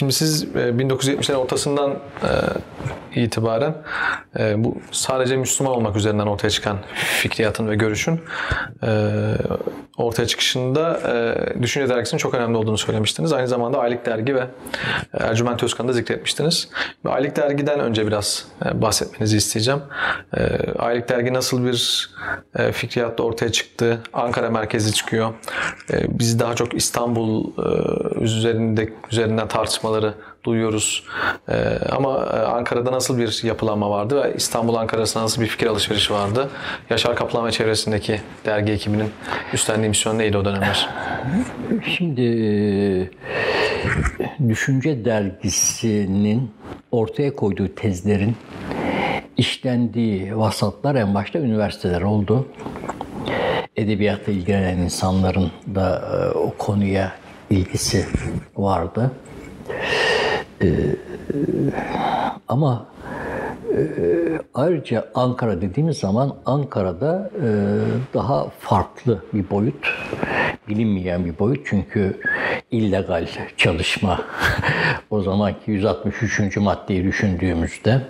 Şimdi siz e, 1970'lerin ortasından e, itibaren e, bu sadece Müslüman olmak üzerinden ortaya çıkan fikriyatın ve görüşün e, ortaya çıkışında e, Düşünce Dergisi'nin çok önemli olduğunu söylemiştiniz. Aynı zamanda Aylık Dergi ve e, Ercüment Özkan'ı da zikretmiştiniz. Aylık Dergi'den önce biraz e, bahsetmenizi isteyeceğim. E, Aylık Dergi nasıl bir e, fikriyatla ortaya çıktı? Ankara merkezi çıkıyor. E, biz daha çok İstanbul e, üzerinde üzerinden tartışmaları duyuyoruz. Ee, ama e, Ankara'da nasıl bir yapılanma vardı ve İstanbul Ankara nasıl bir fikir alışverişi vardı? Yaşar Kaplan ve çevresindeki dergi ekibinin üstlendiği misyon neydi o dönemler? Şimdi e, Düşünce Dergisi'nin ortaya koyduğu tezlerin işlendiği vasatlar en başta üniversiteler oldu. Edebiyatla ilgilenen insanların da e, o konuya ilgisi vardı. Ama ayrıca Ankara dediğimiz zaman Ankara'da daha farklı bir boyut, bilinmeyen bir boyut çünkü illegal çalışma o zamanki 163. maddeyi düşündüğümüzde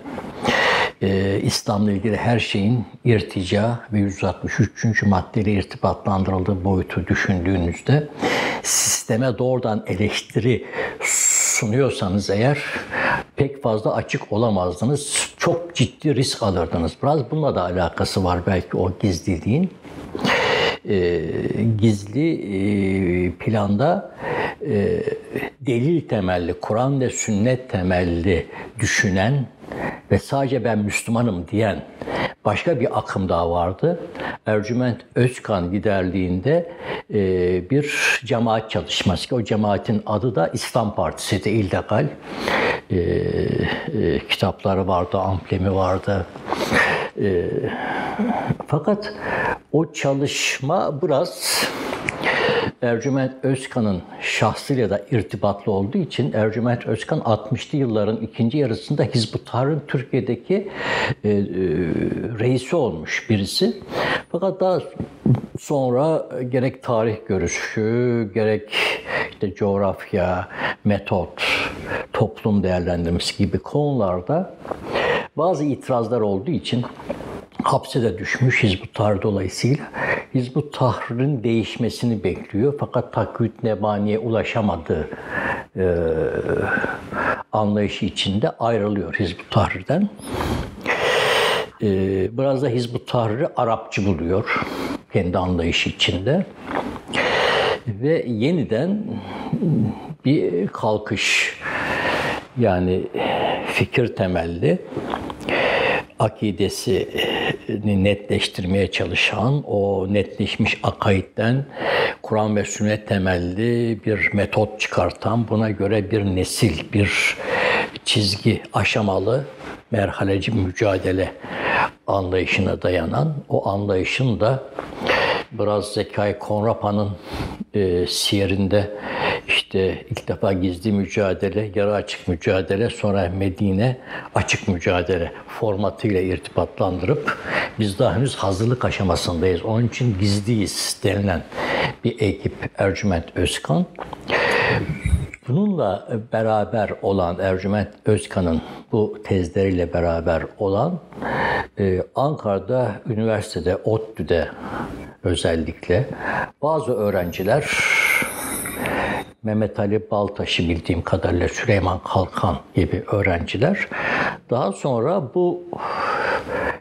İslam'la ilgili her şeyin irtica ve 163. maddeyle irtibatlandırıldığı boyutu düşündüğünüzde sisteme doğrudan eleştiri sunuyorsanız eğer pek fazla açık olamazdınız. Çok ciddi risk alırdınız. Biraz bununla da alakası var belki o gizliliğin. E, gizli e, planda e, delil temelli, Kur'an ve sünnet temelli düşünen ve sadece ben Müslümanım diyen başka bir akım daha vardı. Ercüment Özkan liderliğinde e, bir cemaat çalışması. O cemaatin adı da İslam Partisi de illegal. E, e, kitapları vardı, amblemi vardı. Fakat o çalışma biraz Ercüment Özkan'ın şahsıyla da irtibatlı olduğu için Ercüment Özkan 60'lı yılların ikinci yarısında Hizb-ut Tahrir'in Türkiye'deki e, e, reisi olmuş birisi. Fakat daha sonra gerek tarih görüşü, gerek işte coğrafya, metot, toplum değerlendirmesi gibi konularda bazı itirazlar olduğu için hapse de düşmüş Hizb-ut Tahrir dolayısıyla. Hizb-ut Tahrir'in değişmesini bekliyor fakat Takyüt Nebani'ye ulaşamadığı e, anlayışı içinde ayrılıyor Hizb-ut Tahrir'den. E, biraz da Hizb-ut Tahrir'i Arapçı buluyor kendi anlayışı içinde. Ve yeniden bir kalkış yani fikir temelli akidesini netleştirmeye çalışan, o netleşmiş akaitten Kur'an ve sünnet temelli bir metot çıkartan, buna göre bir nesil, bir çizgi, aşamalı, merhaleci mücadele anlayışına dayanan, o anlayışın da biraz Zekai Konrapa'nın e, siyerinde işte ilk defa gizli mücadele, yarı açık mücadele, sonra Medine açık mücadele formatıyla irtibatlandırıp biz daha henüz hazırlık aşamasındayız. Onun için gizliyiz denilen bir ekip Ercüment Özkan. Bununla beraber olan Ercüment Özkan'ın bu tezleriyle beraber olan e, Ankara'da üniversitede, ODTÜ'de özellikle bazı öğrenciler Mehmet Ali Baltaş'ı bildiğim kadarıyla Süleyman Kalkan gibi öğrenciler daha sonra bu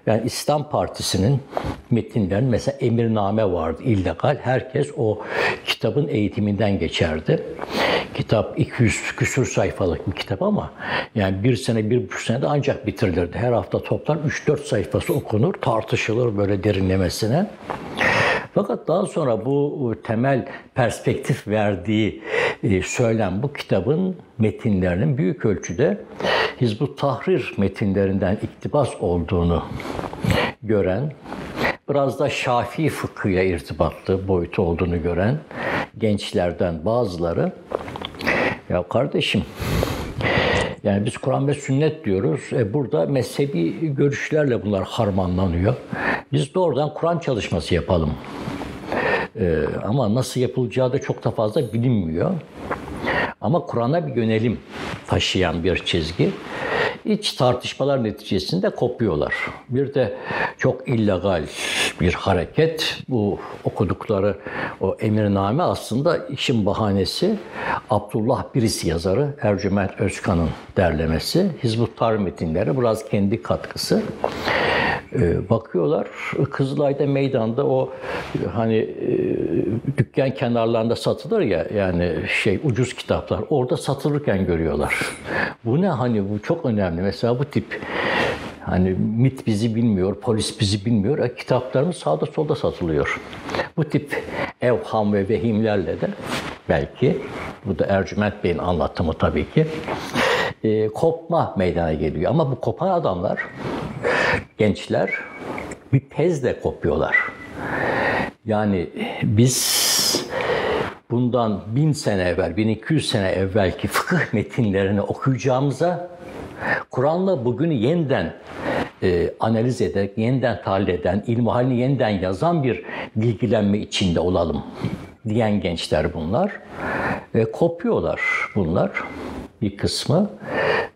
yani İslam Partisi'nin metinlerin mesela emirname vardı illegal. Herkes o kitabın eğitiminden geçerdi. Kitap 200 küsur sayfalık bir kitap ama yani bir sene, bir buçuk senede ancak bitirilirdi. Her hafta toplam 3-4 sayfası okunur, tartışılır böyle derinlemesine. Fakat daha sonra bu temel perspektif verdiği e, söylem bu kitabın metinlerinin büyük ölçüde Hizbut Tahrir metinlerinden iktibas olduğunu gören, biraz da Şafii fıkhıyla irtibatlı boyutu olduğunu gören gençlerden bazıları ya kardeşim yani biz Kur'an ve sünnet diyoruz. E burada mezhebi görüşlerle bunlar harmanlanıyor. Biz doğrudan Kur'an çalışması yapalım. E, ama nasıl yapılacağı da çok da fazla bilinmiyor. Ama Kur'an'a bir yönelim taşıyan bir çizgi. İç tartışmalar neticesinde kopuyorlar. Bir de çok illegal bir hareket. Bu okudukları o emirname aslında işin bahanesi Abdullah Birisi yazarı Ercüment Özkan'ın derlemesi. Hizbut Tahrir metinleri biraz kendi katkısı. Ee, bakıyorlar Kızılay'da meydanda o hani e, dükkan kenarlarında satılır ya yani şey ucuz kitaplar orada satılırken görüyorlar. Bu ne hani bu çok önemli. Mesela bu tip hani MIT bizi bilmiyor, polis bizi bilmiyor. E, kitaplarımız sağda solda satılıyor. Bu tip evham ve vehimlerle de belki bu da Ercüment Bey'in anlatımı tabii ki e, kopma meydana geliyor. Ama bu kopan adamlar gençler bir tezle kopuyorlar. Yani biz bundan bin sene evvel, 1200 sene evvelki fıkıh metinlerini okuyacağımıza Kur'an'la bugünü yeniden e, analiz ederek, yeniden tahlil eden, ilmihalini yeniden yazan bir bilgilenme içinde olalım diyen gençler bunlar. E, kopuyorlar bunlar bir kısmı.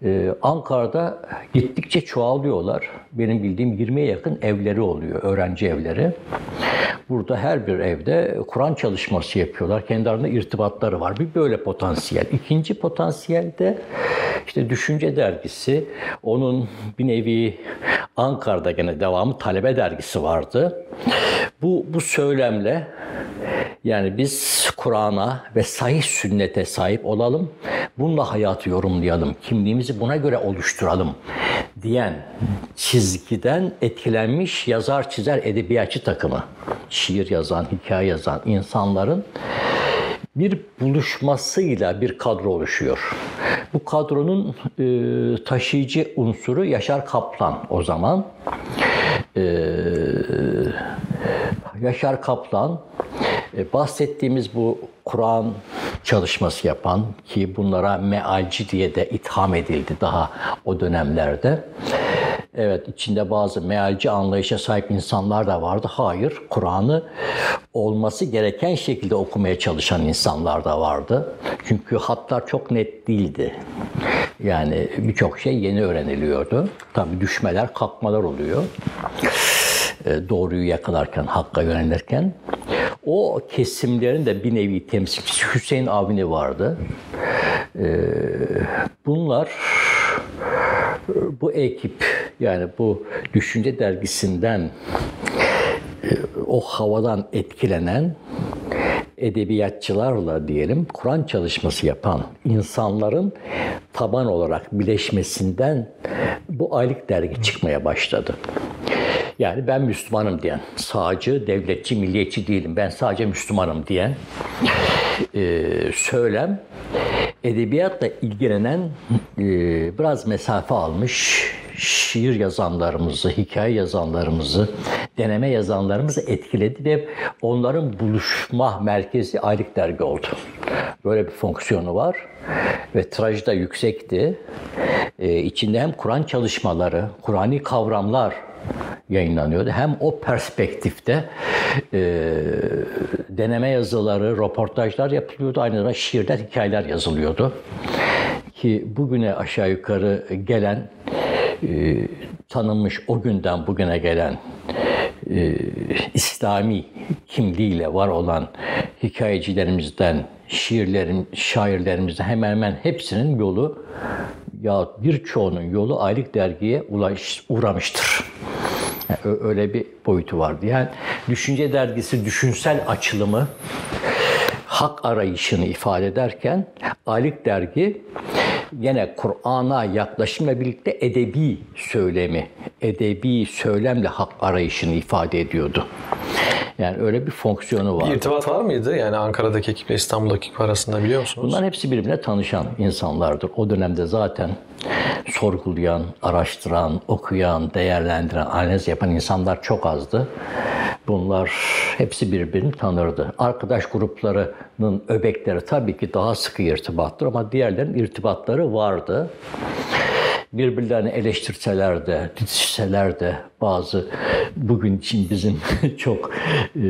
Ee, Ankara'da gittikçe çoğalıyorlar. Benim bildiğim 20'ye yakın evleri oluyor, öğrenci evleri. Burada her bir evde Kur'an çalışması yapıyorlar. Kendi aralarında irtibatları var. Bir böyle potansiyel. İkinci potansiyel de işte Düşünce Dergisi. Onun bir nevi Ankara'da gene devamı Talebe Dergisi vardı. Bu, bu söylemle yani biz Kur'an'a ve sahih sünnete sahip olalım. Bununla hayatı yorumlayalım. Kimliğimizi buna göre oluşturalım diyen çizgiden etkilenmiş yazar çizer edebiyatçı takımı. Şiir yazan, hikaye yazan insanların bir buluşmasıyla bir kadro oluşuyor. Bu kadronun e, taşıyıcı unsuru Yaşar Kaplan o zaman. E, Yaşar Kaplan bahsettiğimiz bu Kur'an çalışması yapan ki bunlara mealci diye de itham edildi daha o dönemlerde. Evet içinde bazı mealci anlayışa sahip insanlar da vardı. Hayır, Kur'an'ı olması gereken şekilde okumaya çalışan insanlar da vardı. Çünkü hatlar çok net değildi. Yani birçok şey yeni öğreniliyordu. Tabii düşmeler, kalkmalar oluyor. E, doğruyu yakalarken, hakka yönelirken. O kesimlerin de bir nevi temsilcisi Hüseyin Avni vardı. E, bunlar bu ekip yani bu düşünce dergisinden e, o havadan etkilenen edebiyatçılarla diyelim Kur'an çalışması yapan insanların taban olarak bileşmesinden bu aylık dergi çıkmaya başladı. Yani ben Müslümanım diyen, sağcı, devletçi, milliyetçi değilim, ben sadece Müslümanım diyen e, söylem edebiyatla ilgilenen e, biraz mesafe almış şiir yazanlarımızı, hikaye yazanlarımızı, deneme yazanlarımızı etkiledi ve onların buluşma merkezi aylık dergi oldu. Böyle bir fonksiyonu var ve tirajı da yüksekti. Ee, içinde hem Kur'an çalışmaları, Kur'ani kavramlar yayınlanıyordu. Hem o perspektifte e, deneme yazıları, röportajlar yapılıyordu. Aynı zamanda şiirler, hikayeler yazılıyordu. Ki bugüne aşağı yukarı gelen, e, tanınmış o günden bugüne gelen e, İslami kimliğiyle var olan hikayecilerimizden, şiirlerin, şairlerimizden hemen hemen hepsinin yolu ya birçoğunun yolu aylık dergiye ulaş, uğramıştır. Yani öyle bir boyutu vardı. Yani Düşünce Dergisi düşünsel açılımı, hak arayışını ifade ederken Aylık Dergi yine Kur'an'a yaklaşımla birlikte edebi söylemi, edebi söylemle hak arayışını ifade ediyordu. Yani öyle bir fonksiyonu var. Bir irtibat var mıydı? Yani Ankara'daki ekiple İstanbul'daki ekip arasında biliyor musunuz? Bunlar hepsi birbirine tanışan insanlardır. O dönemde zaten sorgulayan, araştıran, okuyan, değerlendiren, analiz yapan insanlar çok azdı. Bunlar hepsi birbirini tanırdı. Arkadaş gruplarının öbekleri tabii ki daha sıkı irtibattır ama diğerlerinin irtibatları vardı. Birbirlerini eleştirseler de, didişseler de bazı bugün için bizim çok e,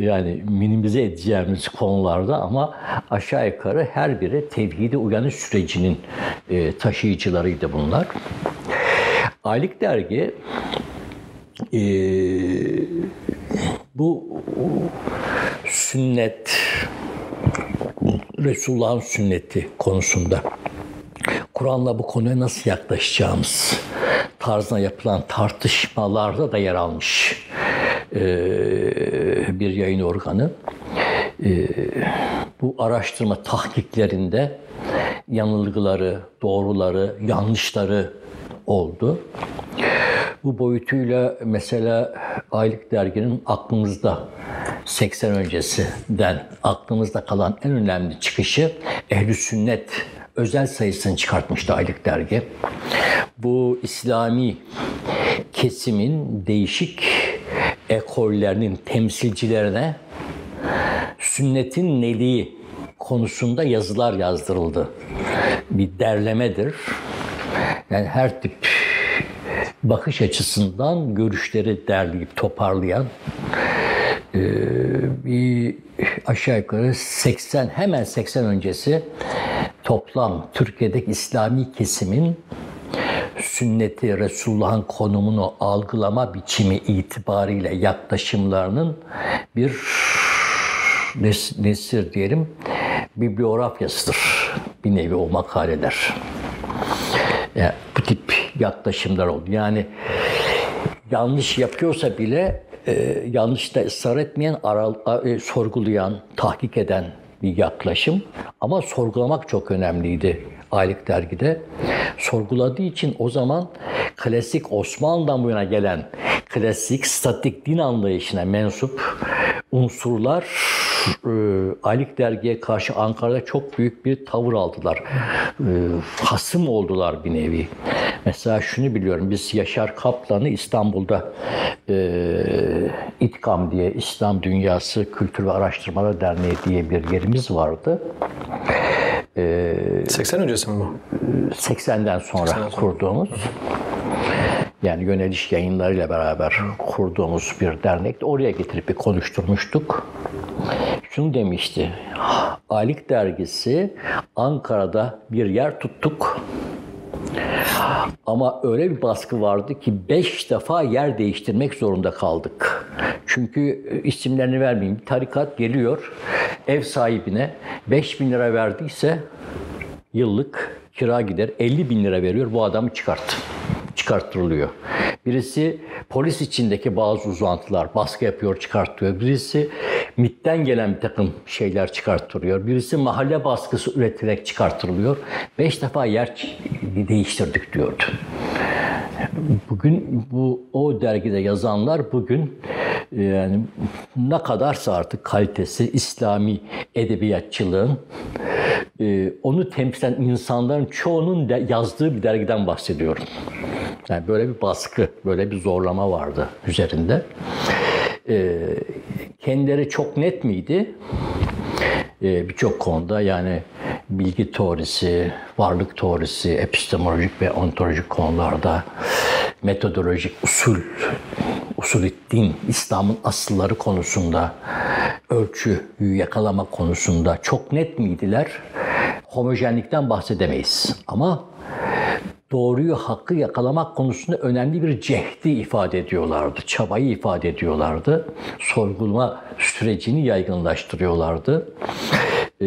yani minimize edeceğimiz konularda ama aşağı yukarı her biri tevhidi uyanış sürecinin e, taşıyıcılarıydı bunlar. Aylık dergi e, bu sünnet, Resulullah'ın sünneti konusunda Kur'an'la bu konuya nasıl yaklaşacağımız tarzına yapılan tartışmalarda da yer almış e, bir yayın organı. E, bu araştırma tahkiklerinde yanılgıları, doğruları, yanlışları oldu. Bu boyutuyla mesela Aylık Dergi'nin aklımızda 80 öncesinden aklımızda kalan en önemli çıkışı Ehl-i Sünnet özel sayısını çıkartmıştı Aylık Dergi. Bu İslami kesimin değişik ekollerinin temsilcilerine sünnetin neliği konusunda yazılar yazdırıldı. Bir derlemedir. Yani her tip bakış açısından görüşleri derleyip toparlayan e, bir aşağı yukarı 80 hemen 80 öncesi toplam Türkiye'deki İslami kesimin sünneti, Resulullah'ın konumunu algılama biçimi itibariyle yaklaşımlarının bir nes- nesir diyelim bibliografyasıdır. Bir nevi o makaleler. Yani yaklaşımlar oldu. Yani yanlış yapıyorsa bile e, yanlışta ısrar etmeyen, aral, e, sorgulayan, tahkik eden bir yaklaşım. Ama sorgulamak çok önemliydi aylık dergide. Sorguladığı için o zaman klasik Osmanlı'dan bu yana gelen klasik statik din anlayışına mensup unsurlar e, aylık dergiye karşı Ankara'da çok büyük bir tavır aldılar. E, hasım oldular bir nevi. Mesela şunu biliyorum, biz Yaşar Kaplan'ı İstanbul'da e, İtkam diye İslam Dünyası Kültür ve Araştırmalar Derneği diye bir yerimiz vardı. 80 öncesi mi bu? 80'den sonra kurduğumuz yani yöneliş yayınlarıyla beraber kurduğumuz bir dernekti. Oraya getirip bir konuşturmuştuk. Şunu demişti. Aylık dergisi Ankara'da bir yer tuttuk. Ama öyle bir baskı vardı ki beş defa yer değiştirmek zorunda kaldık. Çünkü isimlerini vermeyeyim. Tarikat geliyor ev sahibine 5 bin lira verdiyse yıllık kira gider 50 bin lira veriyor bu adamı çıkart. Çıkarttırılıyor. Birisi polis içindeki bazı uzantılar baskı yapıyor çıkartıyor. Birisi MIT'ten gelen bir takım şeyler çıkarttırıyor. Birisi mahalle baskısı üreterek çıkarttırılıyor. Beş defa yer değiştirdik diyordu. Bugün bu o dergide yazanlar bugün yani ne kadarsa artık kalitesi İslami edebiyatçılığın e, onu temsil eden insanların çoğunun de yazdığı bir dergiden bahsediyorum. Yani böyle bir baskı, böyle bir zorlama vardı üzerinde. E, kendileri çok net miydi? E, Birçok konuda yani bilgi teorisi, varlık teorisi, epistemolojik ve ontolojik konularda metodolojik usul, usul din, İslam'ın asılları konusunda, ölçüyü yakalama konusunda çok net miydiler? Homojenlikten bahsedemeyiz. Ama doğruyu, hakkı yakalamak konusunda önemli bir cehdi ifade ediyorlardı. Çabayı ifade ediyorlardı. Sorgulama sürecini yaygınlaştırıyorlardı. Ee,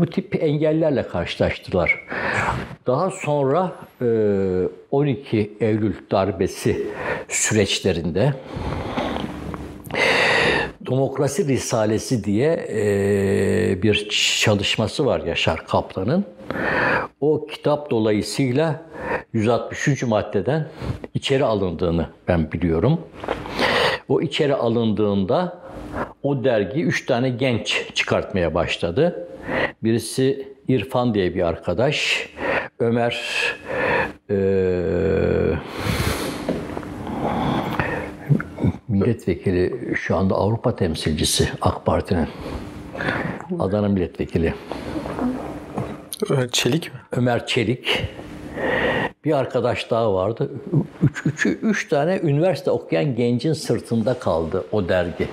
bu tip engellerle karşılaştılar. Daha sonra 12 Eylül darbesi süreçlerinde Demokrasi Risalesi diye bir çalışması var Yaşar Kaplan'ın. O kitap dolayısıyla 163. maddeden içeri alındığını ben biliyorum. O içeri alındığında o dergi üç tane genç çıkartmaya başladı. Birisi İrfan diye bir arkadaş, Ömer e, milletvekili şu anda Avrupa temsilcisi AK Parti'nin. Adana milletvekili. Çelik mi? Ömer Çelik. bir arkadaş daha vardı. Üç, üç, üç tane üniversite okuyan gencin sırtında kaldı o dergi.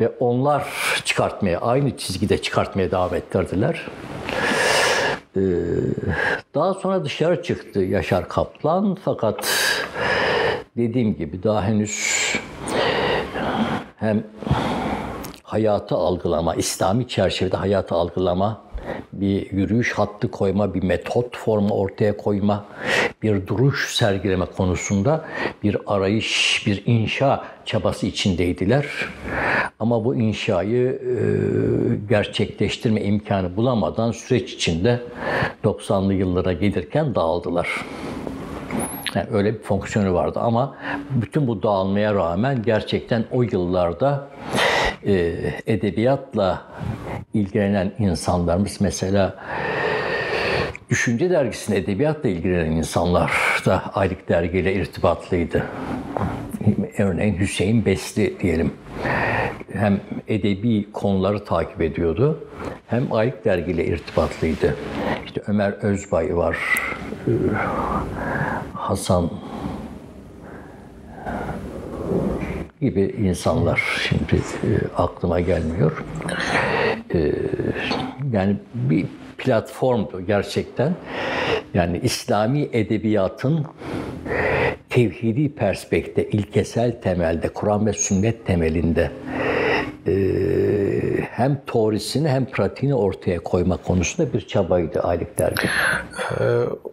Ve onlar çıkartmaya, aynı çizgide çıkartmaya devam ettirdiler. Ee, daha sonra dışarı çıktı Yaşar Kaplan fakat dediğim gibi daha henüz hem hayatı algılama, İslami çerçevede hayatı algılama, bir yürüyüş hattı koyma, bir metot formu ortaya koyma, bir duruş sergileme konusunda bir arayış, bir inşa çabası içindeydiler. Ama bu inşayı e, gerçekleştirme imkanı bulamadan süreç içinde 90'lı yıllara gelirken dağıldılar. Yani öyle bir fonksiyonu vardı ama bütün bu dağılmaya rağmen gerçekten o yıllarda e, edebiyatla ilgilenen insanlarımız mesela Düşünce dergisinde edebiyatla ilgilenen insanlar da aylık dergiyle irtibatlıydı. Örneğin Hüseyin Besli diyelim. Hem edebi konuları takip ediyordu hem aylık dergiyle irtibatlıydı. İşte Ömer Özbay var, Hasan gibi insanlar şimdi e, aklıma gelmiyor. E, yani bir platformdu gerçekten. Yani İslami edebiyatın tevhidi perspekte, ilkesel temelde, Kur'an ve sünnet temelinde e, hem teorisini hem pratiğini ortaya koyma konusunda bir çabaydı aylık dergi. Ee,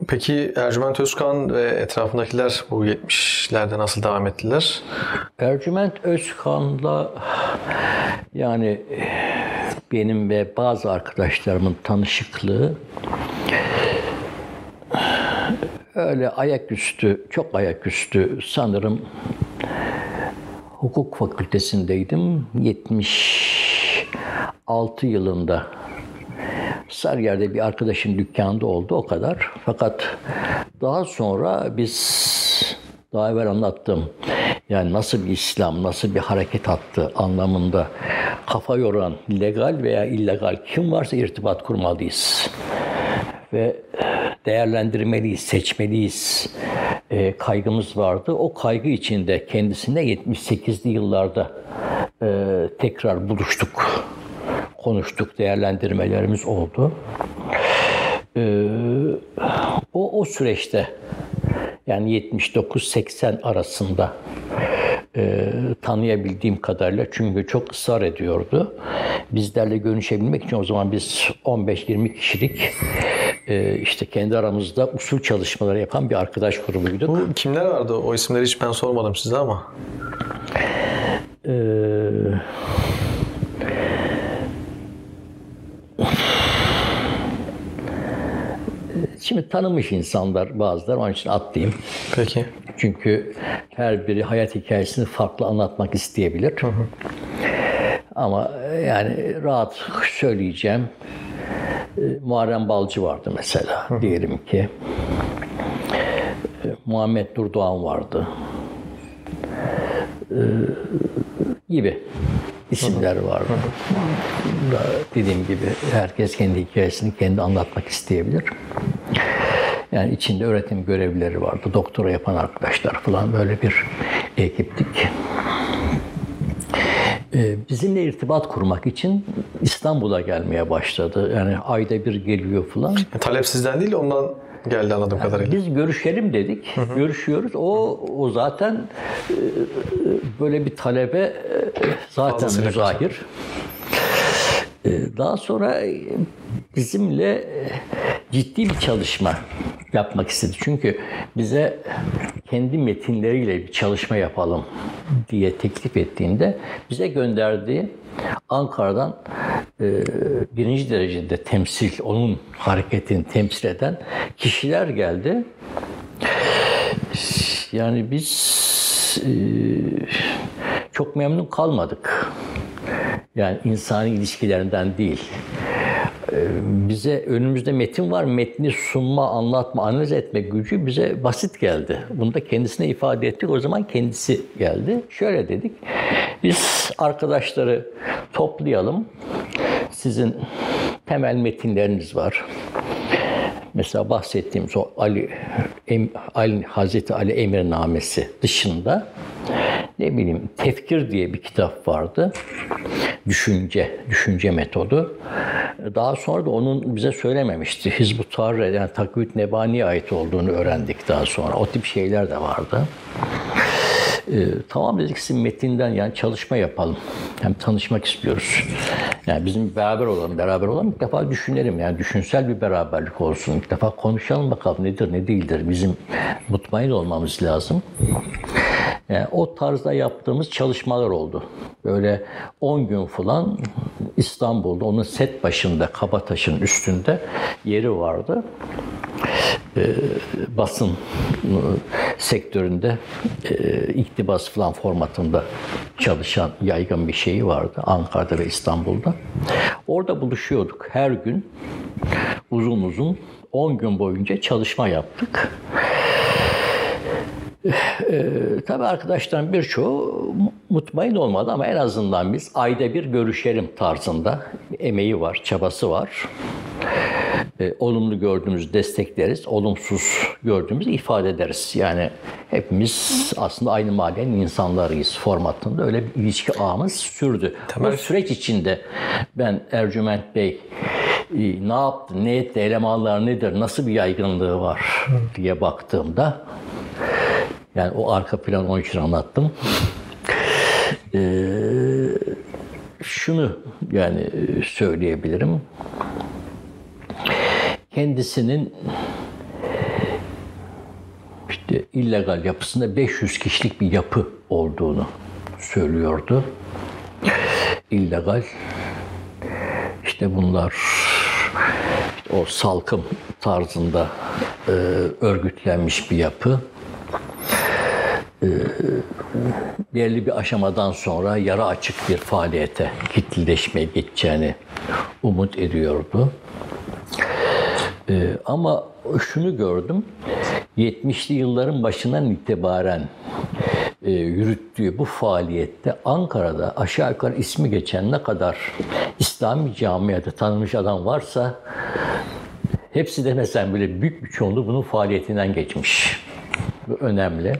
peki Ercüment Özkan ve etrafındakiler bu 70'lerde nasıl devam ettiler? Ercüment Özkan'la yani benim ve bazı arkadaşlarımın tanışıklığı öyle ayaküstü, çok ayaküstü sanırım hukuk fakültesindeydim. 76 yılında Sarıyer'de bir arkadaşın dükkanında oldu o kadar. Fakat daha sonra biz daha evvel anlattım. Yani nasıl bir İslam, nasıl bir hareket attı anlamında kafa yoran legal veya illegal kim varsa irtibat kurmalıyız. Ve değerlendirmeliyiz, seçmeliyiz e, kaygımız vardı. O kaygı içinde kendisine 78'li yıllarda e, tekrar buluştuk, konuştuk, değerlendirmelerimiz oldu. E, o, o süreçte yani 79-80 arasında e, tanıyabildiğim kadarıyla çünkü çok ısrar ediyordu. Bizlerle görüşebilmek için o zaman biz 15-20 kişilik e, işte kendi aramızda usul çalışmaları yapan bir arkadaş grubuyduk. Bu kimler vardı? O isimleri hiç ben sormadım size ama. Ee, Şimdi tanımış insanlar bazıları onun için atlayayım. Peki. Çünkü her biri hayat hikayesini farklı anlatmak isteyebilir. Ama yani rahat söyleyeceğim. Ee, Muharrem Balcı vardı mesela diyelim ki. Ee, Muhammed Nurdoğan vardı. Ee, gibi isimler vardı. Da Dediğim gibi herkes kendi hikayesini kendi anlatmak isteyebilir. Yani içinde öğretim görevlileri vardı. Doktora yapan arkadaşlar falan böyle bir ekiptik. Ee, Bizimle irtibat kurmak için İstanbul'a gelmeye başladı. Yani ayda bir geliyor falan. Talep sizden değil ondan geldi anladığım kadarıyla. Biz görüşelim dedik. Görüşüyoruz. O o zaten e, böyle bir talebe e, zaten müzahir. E, Daha sonra e, bizimle e, ciddi bir çalışma yapmak istedi. Çünkü bize kendi metinleriyle bir çalışma yapalım diye teklif ettiğinde bize gönderdiği Ankara'dan e, birinci derecede temsil, onun hareketini temsil eden kişiler geldi. Yani biz e, çok memnun kalmadık. Yani insani ilişkilerinden değil. Ee, Bize önümüzde metin var, metni sunma, anlatma, analiz etme gücü bize basit geldi. Bunu da kendisine ifade ettik. O zaman kendisi geldi. Şöyle dedik, biz arkadaşları toplayalım. Sizin temel metinleriniz var. Mesela bahsettiğimiz o Ali Ali, Hazreti Ali Emirnamesi dışında ne bileyim tefkir diye bir kitap vardı. Düşünce, düşünce metodu. Daha sonra da onun bize söylememişti. Hizb-ut Tahrir yani Takvit Nebani'ye ait olduğunu öğrendik daha sonra. O tip şeyler de vardı. Ee, tamam dedik sizin metinden yani çalışma yapalım. Hem tanışmak istiyoruz. Yani bizim beraber olalım, beraber olalım. İlk defa düşünelim. Yani düşünsel bir beraberlik olsun. İlk defa konuşalım bakalım nedir, ne değildir. Bizim mutmain olmamız lazım. Yani o tarzda yaptığımız çalışmalar oldu. Böyle 10 gün falan İstanbul'da onun set başında Kabataş'ın üstünde yeri vardı. Ee, basın e, sektöründe e, iktibas falan formatında çalışan yaygın bir şeyi vardı Ankara'da ve İstanbul'da. Orada buluşuyorduk her gün uzun uzun 10 gün boyunca çalışma yaptık. Ee, tabii arkadaşların birçoğu mutmain olmadı ama en azından biz ayda bir görüşelim tarzında emeği var, çabası var. Ee, olumlu gördüğümüz destekleriz, olumsuz gördüğümüz ifade ederiz. Yani hepimiz aslında aynı mahallenin insanlarıyız formatında öyle bir ilişki ağımız sürdü. Temel- Bu süreç içinde ben Ercüment Bey e, ne yaptı, ne etti, elemanlar nedir, nasıl bir yaygınlığı var diye baktığımda yani o arka plan onun için anlattım. Ee, şunu yani e, söyleyebilirim. Kendisinin işte illegal yapısında 500 kişilik bir yapı olduğunu söylüyordu. İllegal. İşte bunlar o salkım tarzında e, örgütlenmiş bir yapı belirli bir aşamadan sonra yara açık bir faaliyete, kitleşmeye geçeceğini umut ediyordu. Ee, ama şunu gördüm, 70'li yılların başından itibaren e, yürüttüğü bu faaliyette Ankara'da aşağı yukarı ismi geçen ne kadar İslami camiada tanınmış adam varsa hepsi demesem bile büyük bir çoğunluğu bunun faaliyetinden geçmiş. Bu önemli.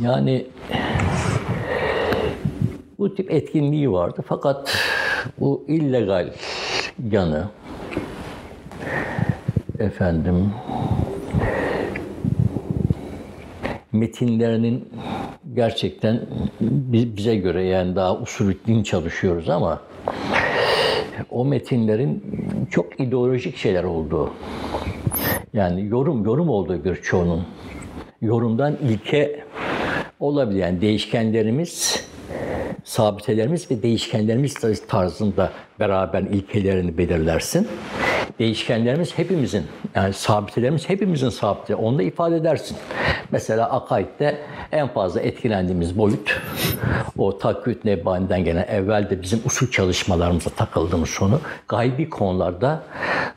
Yani bu tip etkinliği vardı fakat bu illegal yanı efendim metinlerinin gerçekten bi- bize göre yani daha usulü din çalışıyoruz ama o metinlerin çok ideolojik şeyler olduğu yani yorum yorum olduğu bir çoğunun yorumdan ilke olabilir. Yani değişkenlerimiz, sabitelerimiz ve değişkenlerimiz tarzında beraber ilkelerini belirlersin. Değişkenlerimiz hepimizin, yani sabitelerimiz hepimizin sabite. Onu da ifade edersin. Mesela akaidde en fazla etkilendiğimiz boyut o takvit nebbani'den gelen evvelde bizim usul çalışmalarımıza takıldığımız konu gaybi konularda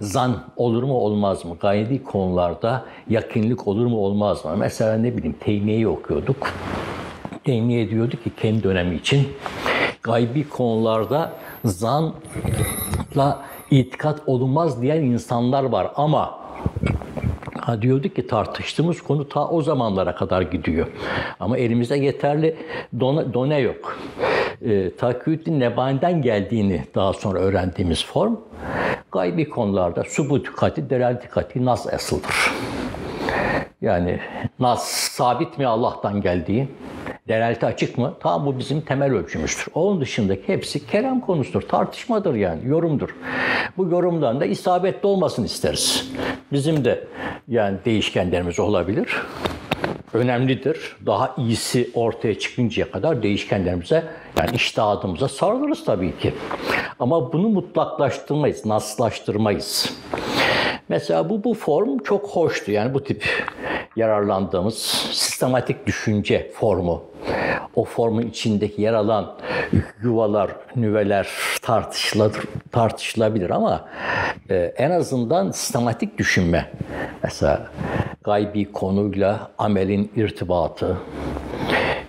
zan olur mu olmaz mı? Gaybi konularda yakınlık olur mu olmaz mı? Mesela ne bileyim Teymiye'yi okuyorduk. Teymiye diyordu ki kendi dönemi için gaybi konularda zanla itikat olunmaz diyen insanlar var ama Ha diyorduk ki tartıştığımız konu ta o zamanlara kadar gidiyor. Ama elimizde yeterli done, done yok. E, Takiyüddin Nebani'den geldiğini daha sonra öğrendiğimiz form gaybi konularda subut kati, delal kati nas asıldır. Yani nas sabit mi Allah'tan geldiği, delalti açık mı? Tamam bu bizim temel ölçümüzdür. Onun dışındaki hepsi kelam konusudur, tartışmadır yani, yorumdur. Bu yorumdan da isabetli olmasını isteriz. Bizim de yani değişkenlerimiz olabilir. Önemlidir. Daha iyisi ortaya çıkıncaya kadar değişkenlerimize yani iştihadımıza sarılırız tabii ki. Ama bunu mutlaklaştırmayız, naslaştırmayız. Mesela bu bu form çok hoştu. Yani bu tip yararlandığımız sistematik düşünce formu. O formun içindeki yer alan yuvalar, nüveler tartışılır, tartışılabilir ama e, en azından sistematik düşünme. Mesela gaybi konuyla amelin irtibatı,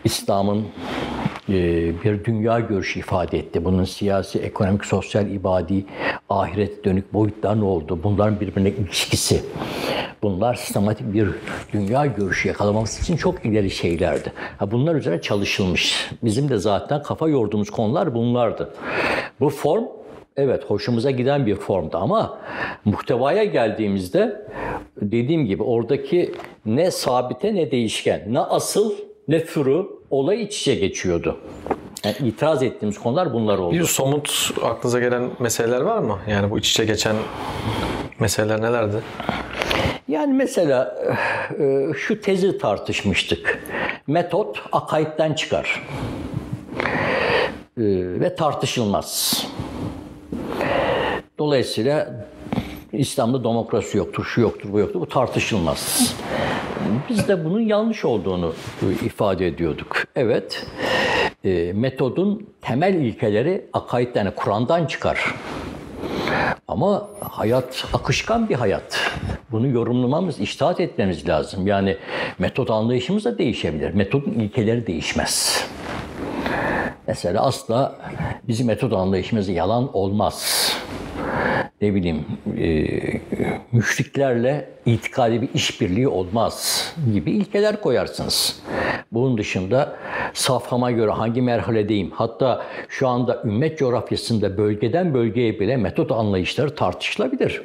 İslam'ın bir dünya görüşü ifade etti. Bunun siyasi, ekonomik, sosyal, ibadi, ahiret dönük boyutlar ne oldu? Bunların birbirine ilişkisi. Bunlar sistematik bir dünya görüşü yakalamamız için çok ileri şeylerdi. Bunlar üzerine çalışılmış. Bizim de zaten kafa yorduğumuz konular bunlardı. Bu form Evet hoşumuza giden bir formdu ama muhtevaya geldiğimizde dediğim gibi oradaki ne sabite ne değişken, ne asıl ne türü olay iç içe geçiyordu. Yani itiraz ettiğimiz konular bunlar oldu. Bir somut aklınıza gelen meseleler var mı? Yani bu iç içe geçen meseleler nelerdi? Yani mesela e, şu tezi tartışmıştık. Metot akaitten çıkar. E, ve tartışılmaz. Dolayısıyla İslam'da demokrasi yoktur, şu yoktur, bu yoktur. Bu tartışılmaz. Biz de bunun yanlış olduğunu ifade ediyorduk. Evet, e, metodun temel ilkeleri akaidden, yani Kur'an'dan çıkar. Ama hayat akışkan bir hayat. Bunu yorumlamamız, iştahat etmemiz lazım. Yani metot anlayışımız da değişebilir. Metodun ilkeleri değişmez. Mesela asla bizim metot anlayışımız yalan olmaz ne bileyim e, müşriklerle itikadi bir işbirliği olmaz gibi ilkeler koyarsınız. Bunun dışında safhama göre hangi merhaledeyim hatta şu anda ümmet coğrafyasında bölgeden bölgeye bile metot anlayışları tartışılabilir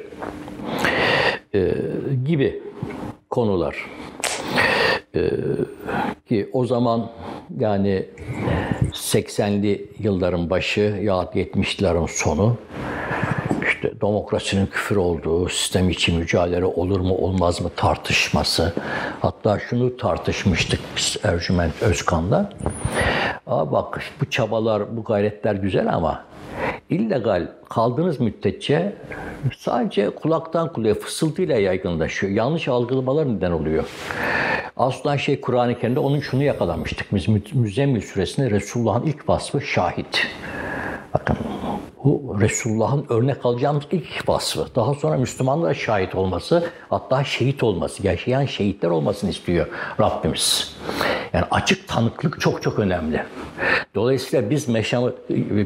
e, gibi konular. E, ki o zaman yani 80'li yılların başı ya 70'lerin sonu işte demokrasinin küfür olduğu, sistem içi mücadele olur mu olmaz mı tartışması. Hatta şunu tartışmıştık biz Ercüment Özkan'la. Aa bak bu çabalar, bu gayretler güzel ama illegal kaldığınız müddetçe sadece kulaktan kulağa fısıltıyla yaygınlaşıyor. Yanlış algılamalar neden oluyor. Aslan şey Kur'an-ı Kerim'de onun şunu yakalamıştık. Biz Müzzemmil suresinde Resulullah'ın ilk vasfı şahit. Bakın bu Resulullah'ın örnek alacağımız ilk vasfı. Daha sonra Müslümanlara şahit olması, hatta şehit olması, yaşayan şehitler olmasını istiyor Rabbimiz. Yani açık tanıklık çok çok önemli. Dolayısıyla biz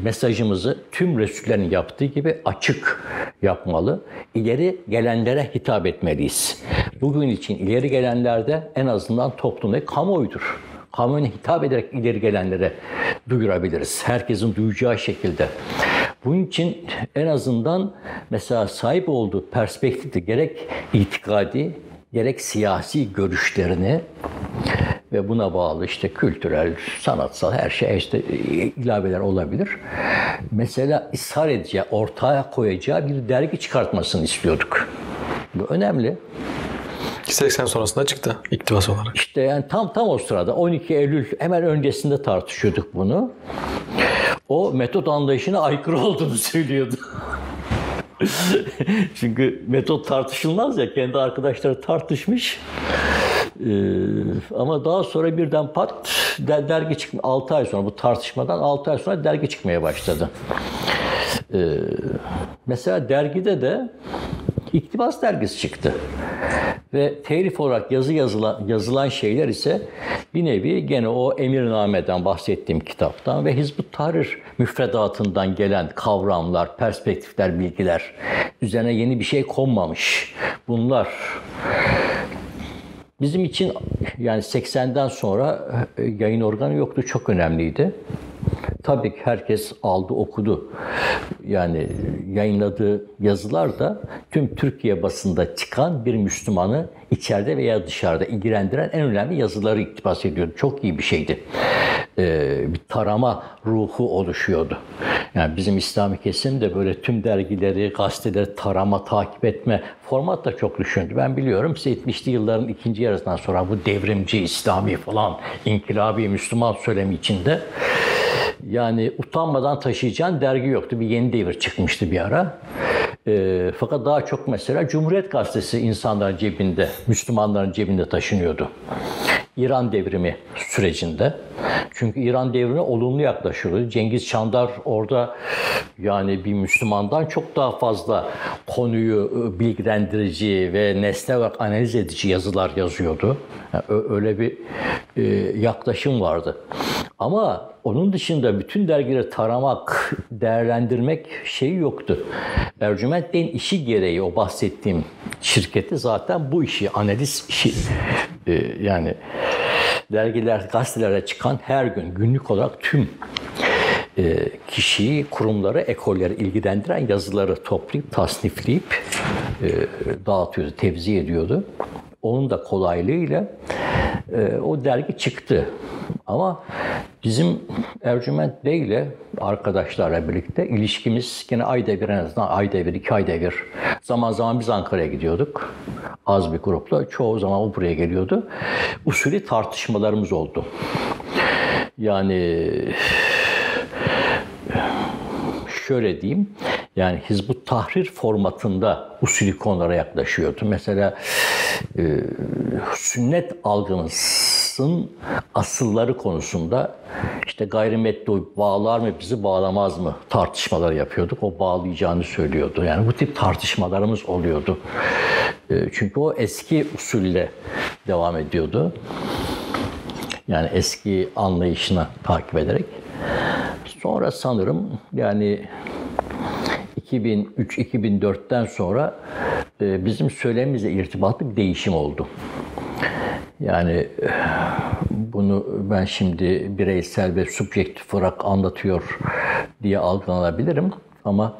mesajımızı tüm Resullerin yaptığı gibi açık yapmalı. İleri gelenlere hitap etmeliyiz. Bugün için ileri gelenlerde en azından toplumda kamuoyudur kamuoyuna hitap ederek ileri gelenlere duyurabiliriz. Herkesin duyacağı şekilde. Bunun için en azından mesela sahip olduğu perspektifte gerek itikadi gerek siyasi görüşlerini ve buna bağlı işte kültürel, sanatsal her şey işte ilaveler olabilir. Mesela ısrar edeceği, ortaya koyacağı bir dergi çıkartmasını istiyorduk. Bu önemli. 80 sonrasında çıktı iktibas olarak. İşte yani tam tam o sırada 12 Eylül hemen öncesinde tartışıyorduk bunu. O metot anlayışına aykırı olduğunu söylüyordu. Çünkü metot tartışılmaz ya kendi arkadaşları tartışmış. Ee, ama daha sonra birden pat dergi çıkma 6 ay sonra bu tartışmadan 6 ay sonra dergi çıkmaya başladı. Ee, mesela dergide de İktibas dergisi çıktı. Ve telif olarak yazı yazılan, yazılan şeyler ise bir nevi gene o Emirname'den bahsettiğim kitaptan ve Hizbut Tahrir müfredatından gelen kavramlar, perspektifler, bilgiler üzerine yeni bir şey konmamış. Bunlar bizim için yani 80'den sonra e, yayın organı yoktu, çok önemliydi. Tabii ki herkes aldı, okudu. Yani yayınladığı yazılar da tüm Türkiye basında çıkan bir Müslümanı içeride veya dışarıda ilgilendiren en önemli yazıları iktibas ediyordu. Çok iyi bir şeydi. Ee, bir tarama ruhu oluşuyordu. Yani bizim İslami kesim de böyle tüm dergileri, gazeteleri tarama, takip etme format da çok düşündü. Ben biliyorum 70'li yılların ikinci yarısından sonra bu devrimci, İslami falan, inkılabi, Müslüman söylemi içinde yani utanmadan taşıyacağın dergi yoktu. Bir yeni devir çıkmıştı bir ara. E, fakat daha çok mesela Cumhuriyet Gazetesi insanların cebinde, Müslümanların cebinde taşınıyordu. İran devrimi sürecinde. Çünkü İran devrimi olumlu yaklaşıyordu. Cengiz Çandar orada yani bir Müslümandan çok daha fazla konuyu ıı, bilgilendirici ve nesne olarak analiz edici yazılar yazıyordu. Yani öyle bir e, yaklaşım vardı. Ama onun dışında bütün dergileri taramak, değerlendirmek şeyi yoktu. Ercüment Bey'in işi gereği o bahsettiğim şirketi zaten bu işi, analiz işi e, yani dergiler, gazetelere çıkan her gün günlük olarak tüm e, kişiyi, kurumları, ekolleri ilgilendiren yazıları toplayıp, tasnifleyip e, dağıtıyordu, tevzi ediyordu. Onun da kolaylığıyla e, o dergi çıktı. Ama bizim Ercüment Bey ile arkadaşlarla birlikte ilişkimiz yine ayda bir en azından ayda bir, iki ayda bir. Zaman zaman biz Ankara'ya gidiyorduk. Az bir grupla. Çoğu zaman o buraya geliyordu. Usulü tartışmalarımız oldu. Yani şöyle diyeyim. Yani Hizbut Tahrir formatında usulü konulara yaklaşıyordu. Mesela e, sünnet algımızın asılları konusunda işte gayrimetru bağlar mı bizi bağlamaz mı tartışmalar yapıyorduk. O bağlayacağını söylüyordu. Yani bu tip tartışmalarımız oluyordu. E, çünkü o eski usulle devam ediyordu. Yani eski anlayışına takip ederek. Sonra sanırım yani 2003-2004'ten sonra e, bizim söylemimizle irtibatlı bir değişim oldu. Yani bunu ben şimdi bireysel ve subjektif olarak anlatıyor diye algılanabilirim. Ama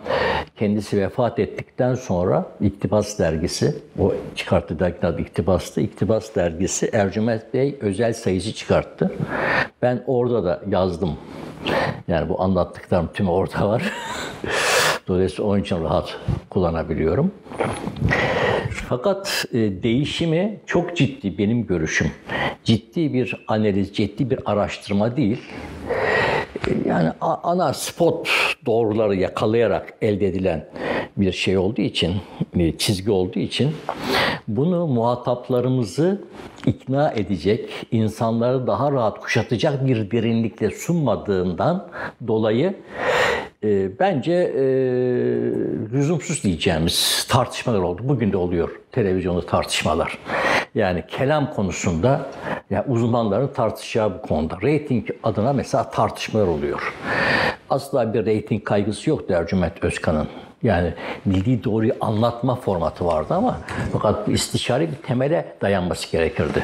kendisi vefat ettikten sonra İktibas Dergisi, o çıkarttığı derginin adı İktibas'tı. İktibas Dergisi Ercüment Bey özel sayıcı çıkarttı. Ben orada da yazdım. Yani bu anlattıklarım tüm orada var. Dolayısıyla onun için rahat kullanabiliyorum. Fakat e, değişimi çok ciddi benim görüşüm. Ciddi bir analiz, ciddi bir araştırma değil. E, yani ana spot doğruları yakalayarak elde edilen bir şey olduğu için, bir çizgi olduğu için bunu muhataplarımızı ikna edecek, insanları daha rahat kuşatacak bir derinlikle sunmadığından dolayı e, bence e, lüzumsuz diyeceğimiz tartışmalar oldu. Bugün de oluyor televizyonda tartışmalar. Yani kelam konusunda yani uzmanların tartışacağı bu konuda. Rating adına mesela tartışmalar oluyor. Asla bir rating kaygısı yok Ercüment Özkan'ın. Yani bildiği doğruyu anlatma formatı vardı ama fakat istişare bir temele dayanması gerekirdi.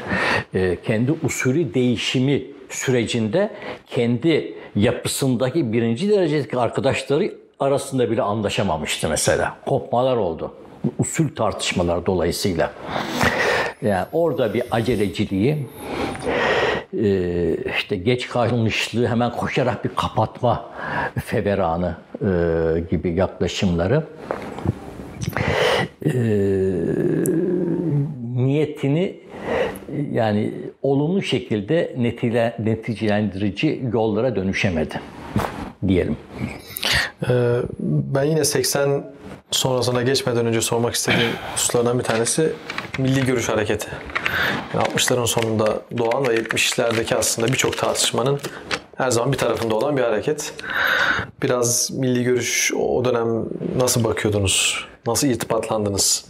E, kendi usulü değişimi sürecinde kendi yapısındaki birinci derecedeki arkadaşları arasında bile anlaşamamıştı mesela. Kopmalar oldu. Usul tartışmalar dolayısıyla. Yani orada bir aceleciliği, e, işte geç kalmışlığı hemen koşarak bir kapatma feveranı e, gibi yaklaşımları e, niyetini yani olumlu şekilde netile, neticelendirici yollara dönüşemedi diyelim. Ee, ben yine 80 sonrasına geçmeden önce sormak istediğim hususlardan bir tanesi Milli Görüş Hareketi. 60'ların sonunda doğan ve 70'lerdeki aslında birçok tartışmanın her zaman bir tarafında olan bir hareket. Biraz milli görüş o dönem nasıl bakıyordunuz? Nasıl irtibatlandınız?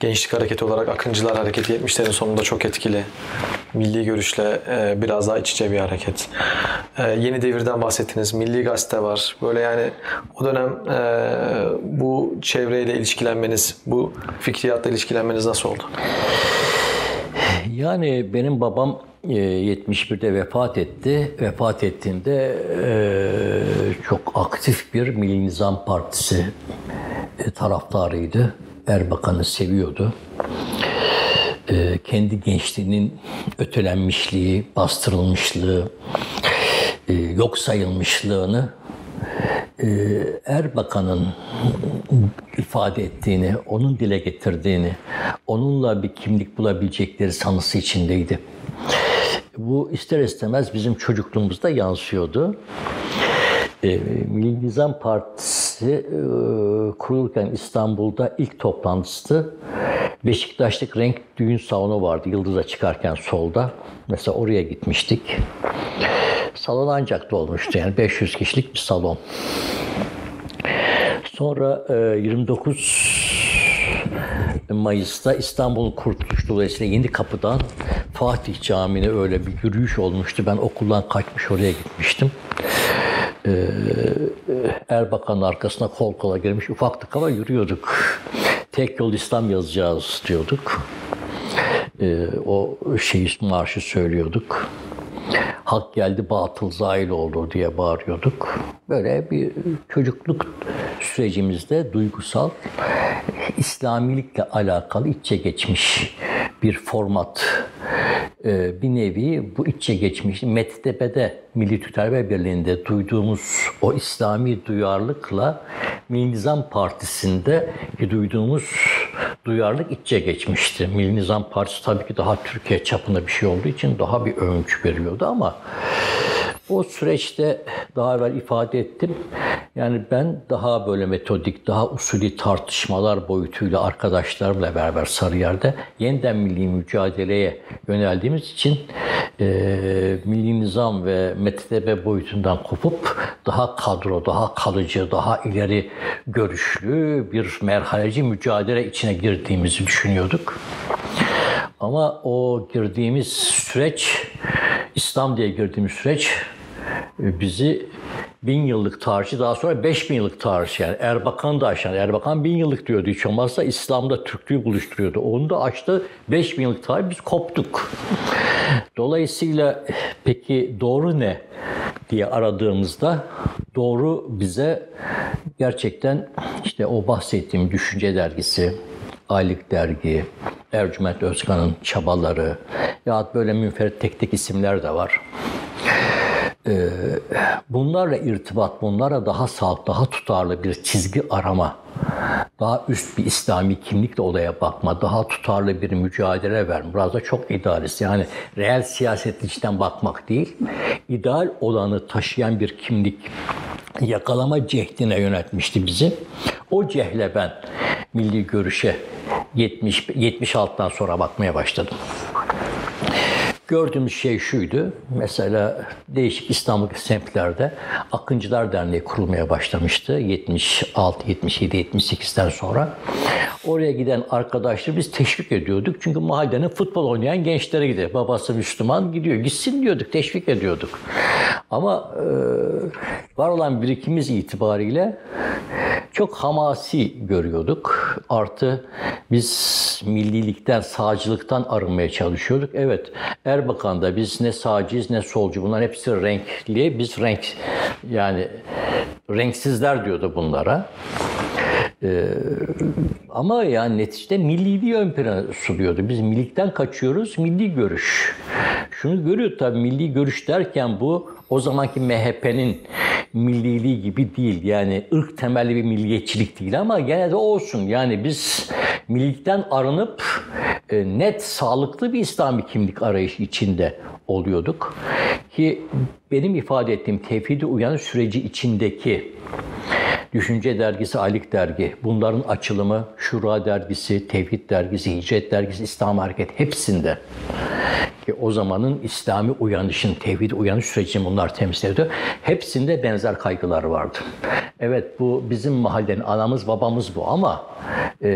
Gençlik hareketi olarak Akıncılar Hareketi 70'lerin sonunda çok etkili. Milli görüşle e, biraz daha iç içe bir hareket. E, yeni devirden bahsettiniz. Milli Gazete var. Böyle yani o dönem e, bu çevreyle ilişkilenmeniz, bu fikriyatla ilişkilenmeniz nasıl oldu? Yani benim babam 71'de vefat etti. Vefat ettiğinde çok aktif bir Milli Nizam Partisi taraftarıydı. Erbakan'ı seviyordu. Kendi gençliğinin ötelenmişliği, bastırılmışlığı, yok sayılmışlığını Erbakan'ın ifade ettiğini, onun dile getirdiğini, onunla bir kimlik bulabilecekleri sanısı içindeydi. Bu ister istemez bizim çocukluğumuzda yansıyordu. E, Milli Nizam Partisi e, kurulurken İstanbul'da ilk toplantısı Beşiktaş'lık renk düğün salonu vardı Yıldız'a çıkarken solda. Mesela oraya gitmiştik. Salon ancak dolmuştu yani 500 kişilik bir salon. Sonra e, 29 Mayıs'ta İstanbul Kurtuluş dolayısıyla Yeni Kapı'dan Fatih Camii'ne öyle bir yürüyüş olmuştu. Ben okuldan kaçmış oraya gitmiştim. Ee, Erbakan'ın arkasına kol kola girmiş ufaktık ama yürüyorduk. Tek yol İslam yazacağız diyorduk. Ee, o şeyi marşı söylüyorduk. Hak geldi batıl zail oldu diye bağırıyorduk. Böyle bir çocukluk sürecimizde duygusal İslamilikle alakalı içe geçmiş bir format e, bir nevi bu içe geçmiş Mettebe'de Milli Tüterbe Birliği'nde duyduğumuz o İslami duyarlılıkla Milli Nizam Partisi'nde duyduğumuz duyarlılık içe geçmişti. Milli Nizam Partisi tabii ki daha Türkiye çapında bir şey olduğu için daha bir öncü veriyordu ama o süreçte daha evvel ifade ettim. Yani ben daha böyle metodik, daha usulü tartışmalar boyutuyla arkadaşlarımla beraber Sarıyer'de yeniden milli mücadeleye yöneldiğimiz için e, milli nizam ve mektebe boyutundan kopup daha kadro, daha kalıcı, daha ileri görüşlü bir merhaleci mücadele içine girdiğimizi düşünüyorduk. Ama o girdiğimiz süreç, İslam diye girdiğimiz süreç e, bizi bin yıllık tarihçi daha sonra beş bin yıllık tarihçi yani Erbakan da aşan. Erbakan bin yıllık diyordu hiç olmazsa İslam'da Türklüğü buluşturuyordu. Onu da açtı beş bin yıllık tarih biz koptuk. Dolayısıyla peki doğru ne diye aradığımızda doğru bize gerçekten işte o bahsettiğim Düşünce Dergisi, Aylık Dergi, Ercüment Özkan'ın çabaları ya böyle münferit tek tek isimler de var. Ee, bunlarla irtibat, bunlara daha sağlıklı, daha tutarlı bir çizgi arama, daha üst bir İslami kimlikle olaya bakma, daha tutarlı bir mücadele verme. Biraz da çok idealist. Yani reel siyasetin içten bakmak değil, ideal olanı taşıyan bir kimlik yakalama cehdine yönetmişti bizi. O cehle ben milli görüşe 70 76'dan sonra bakmaya başladım. Gördüğümüz şey şuydu. Mesela değişik İstanbul semtlerde Akıncılar Derneği kurulmaya başlamıştı. 76, 77, 78'den sonra. Oraya giden arkadaşları biz teşvik ediyorduk. Çünkü mahallenin futbol oynayan gençlere gidiyor. Babası Müslüman gidiyor. Gitsin diyorduk, teşvik ediyorduk. Ama e, var olan birikimimiz itibariyle çok hamasi görüyorduk. Artı biz millilikten, sağcılıktan arınmaya çalışıyorduk. Evet, Erbakan'da biz ne sağcıyız ne solcu. Bunların hepsi renkli. Biz renk yani renksizler diyordu bunlara. Ee, ama yani neticede milliliği ön plana suluyordu. Biz millilikten kaçıyoruz, milli görüş. Şunu görüyor tabii milli görüş derken bu o zamanki MHP'nin milliliği gibi değil. Yani ırk temelli bir milliyetçilik değil ama gene de olsun. Yani biz millilikten arınıp e, net, sağlıklı bir İslami kimlik arayışı içinde oluyorduk. Ki benim ifade ettiğim tevhidi uyanış süreci içindeki Düşünce Dergisi, Aylık Dergi, bunların açılımı, Şura Dergisi, Tevhid Dergisi, Hicret Dergisi, İslam Hareket hepsinde ki o zamanın İslami uyanışın, tevhid uyanış sürecini bunlar temsil ediyor. Hepsinde benzer kaygılar vardı. Evet bu bizim mahallenin anamız babamız bu ama e,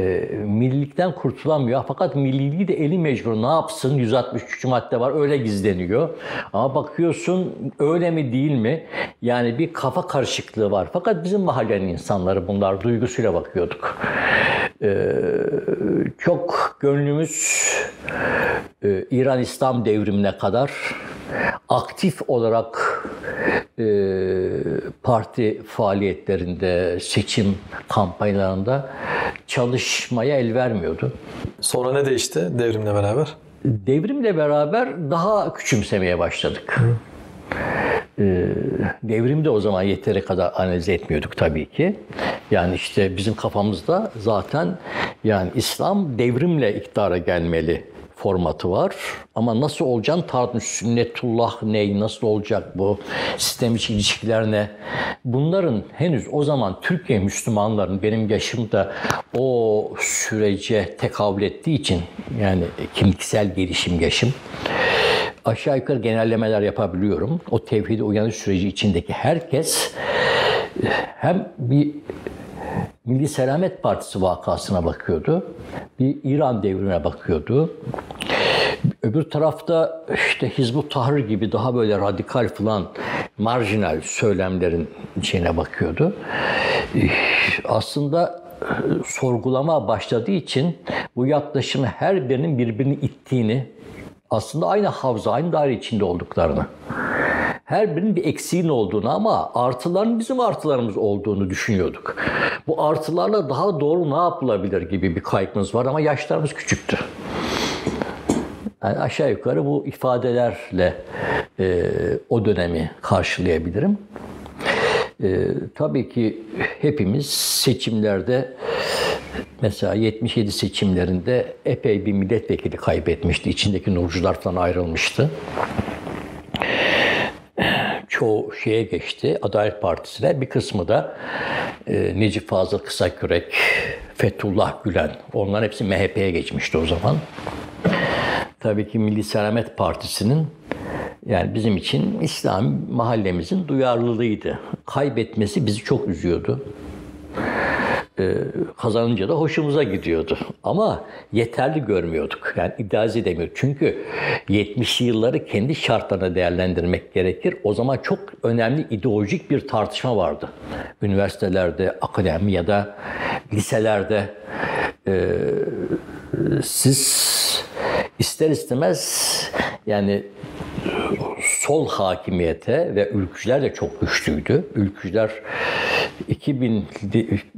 millilikten kurtulamıyor. Fakat milliliği de eli mecbur ne yapsın? 163 madde var öyle gizleniyor. Ama bakıyorsun öyle mi değil mi? Yani bir kafa karışıklığı var. Fakat bizim mahallenin insanları bunlar duygusuyla bakıyorduk. Ee, çok gönlümüz e, İran İslam devrimine kadar aktif olarak e, parti faaliyetlerinde, seçim kampanyalarında çalışmaya el vermiyordu. Sonra ne değişti devrimle beraber? Devrimle beraber daha küçümsemeye başladık. Ee, devrim de o zaman yeteri kadar analiz etmiyorduk tabii ki. Yani işte bizim kafamızda zaten yani İslam devrimle iktidara gelmeli formatı var. Ama nasıl olacağını tartmış. Sünnetullah ne, nasıl olacak bu, sistem içi ilişkiler ne? Bunların henüz o zaman Türkiye Müslümanların benim yaşımda o sürece tekabül ettiği için yani kimliksel gelişim yaşım aşağı yukarı genellemeler yapabiliyorum. O tevhidi uyanış süreci içindeki herkes hem bir Milli Selamet Partisi vakasına bakıyordu. Bir İran devrimine bakıyordu. öbür tarafta işte Hizbut Tahrir gibi daha böyle radikal falan marjinal söylemlerin içine bakıyordu. Aslında sorgulama başladığı için bu yaklaşımı her birinin birbirini ittiğini, aslında aynı havza, aynı daire içinde olduklarını, her birinin bir eksiğin olduğunu ama artıların bizim artılarımız olduğunu düşünüyorduk. Bu artılarla daha doğru ne yapılabilir gibi bir kaygımız var ama yaşlarımız küçüktü. Yani aşağı yukarı bu ifadelerle e, o dönemi karşılayabilirim. E, tabii ki hepimiz seçimlerde mesela 77 seçimlerinde epey bir milletvekili kaybetmişti. İçindeki nurcular falan ayrılmıştı. Çoğu şeye geçti, Adalet Partisi'ne. Bir kısmı da e, Necip Fazıl Kısakürek, Fethullah Gülen. Onların hepsi MHP'ye geçmişti o zaman. Tabii ki Milli Selamet Partisi'nin yani bizim için İslam mahallemizin duyarlılığıydı. Kaybetmesi bizi çok üzüyordu. Ee, kazanınca da hoşumuza gidiyordu. Ama yeterli görmüyorduk. Yani idealize edemiyorduk. Çünkü 70'li yılları kendi şartlarına değerlendirmek gerekir. O zaman çok önemli ideolojik bir tartışma vardı. Üniversitelerde, akademi ya liselerde e, siz ister istemez yani sol hakimiyete ve ülkücüler de çok güçlüydü. Ülkücüler 2000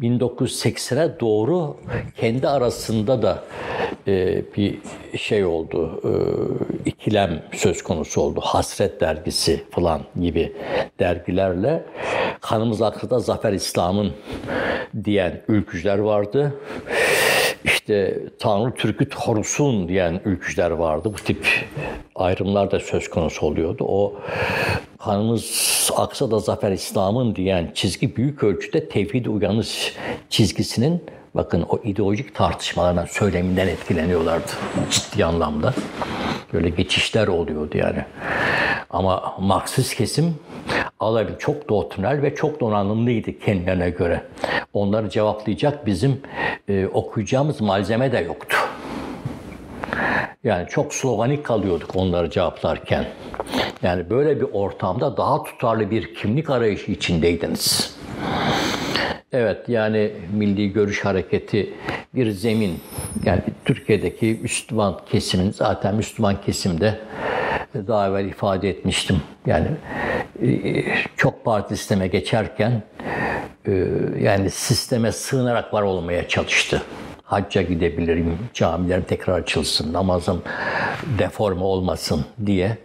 1980'e doğru kendi arasında da e, bir şey oldu. E, ikilem söz konusu oldu. Hasret dergisi falan gibi dergilerle kanımız aklıda Zafer İslam'ın diyen ülkücüler vardı işte Tanrı Türk'ü korusun diyen ülkücüler vardı. Bu tip ayrımlar da söz konusu oluyordu. O kanımız aksa da zafer İslam'ın diyen çizgi büyük ölçüde tevhid uyanış çizgisinin bakın o ideolojik tartışmalardan, söyleminden etkileniyorlardı ciddi anlamda. Böyle geçişler oluyordu yani. Ama Marksist kesim Alavi çok doktrinal ve çok donanımlıydı kendilerine göre. Onları cevaplayacak bizim e, okuyacağımız malzeme de yoktu. Yani çok sloganik kalıyorduk onları cevaplarken. Yani böyle bir ortamda daha tutarlı bir kimlik arayışı içindeydiniz. Evet yani Milli Görüş Hareketi bir zemin. Yani Türkiye'deki Müslüman kesimin zaten Müslüman kesimde daha evvel ifade etmiştim. Yani e, çok parti sisteme geçerken e, yani sisteme sığınarak var olmaya çalıştı. Hacca gidebilirim, camilerim tekrar açılsın, namazım deforme olmasın diye.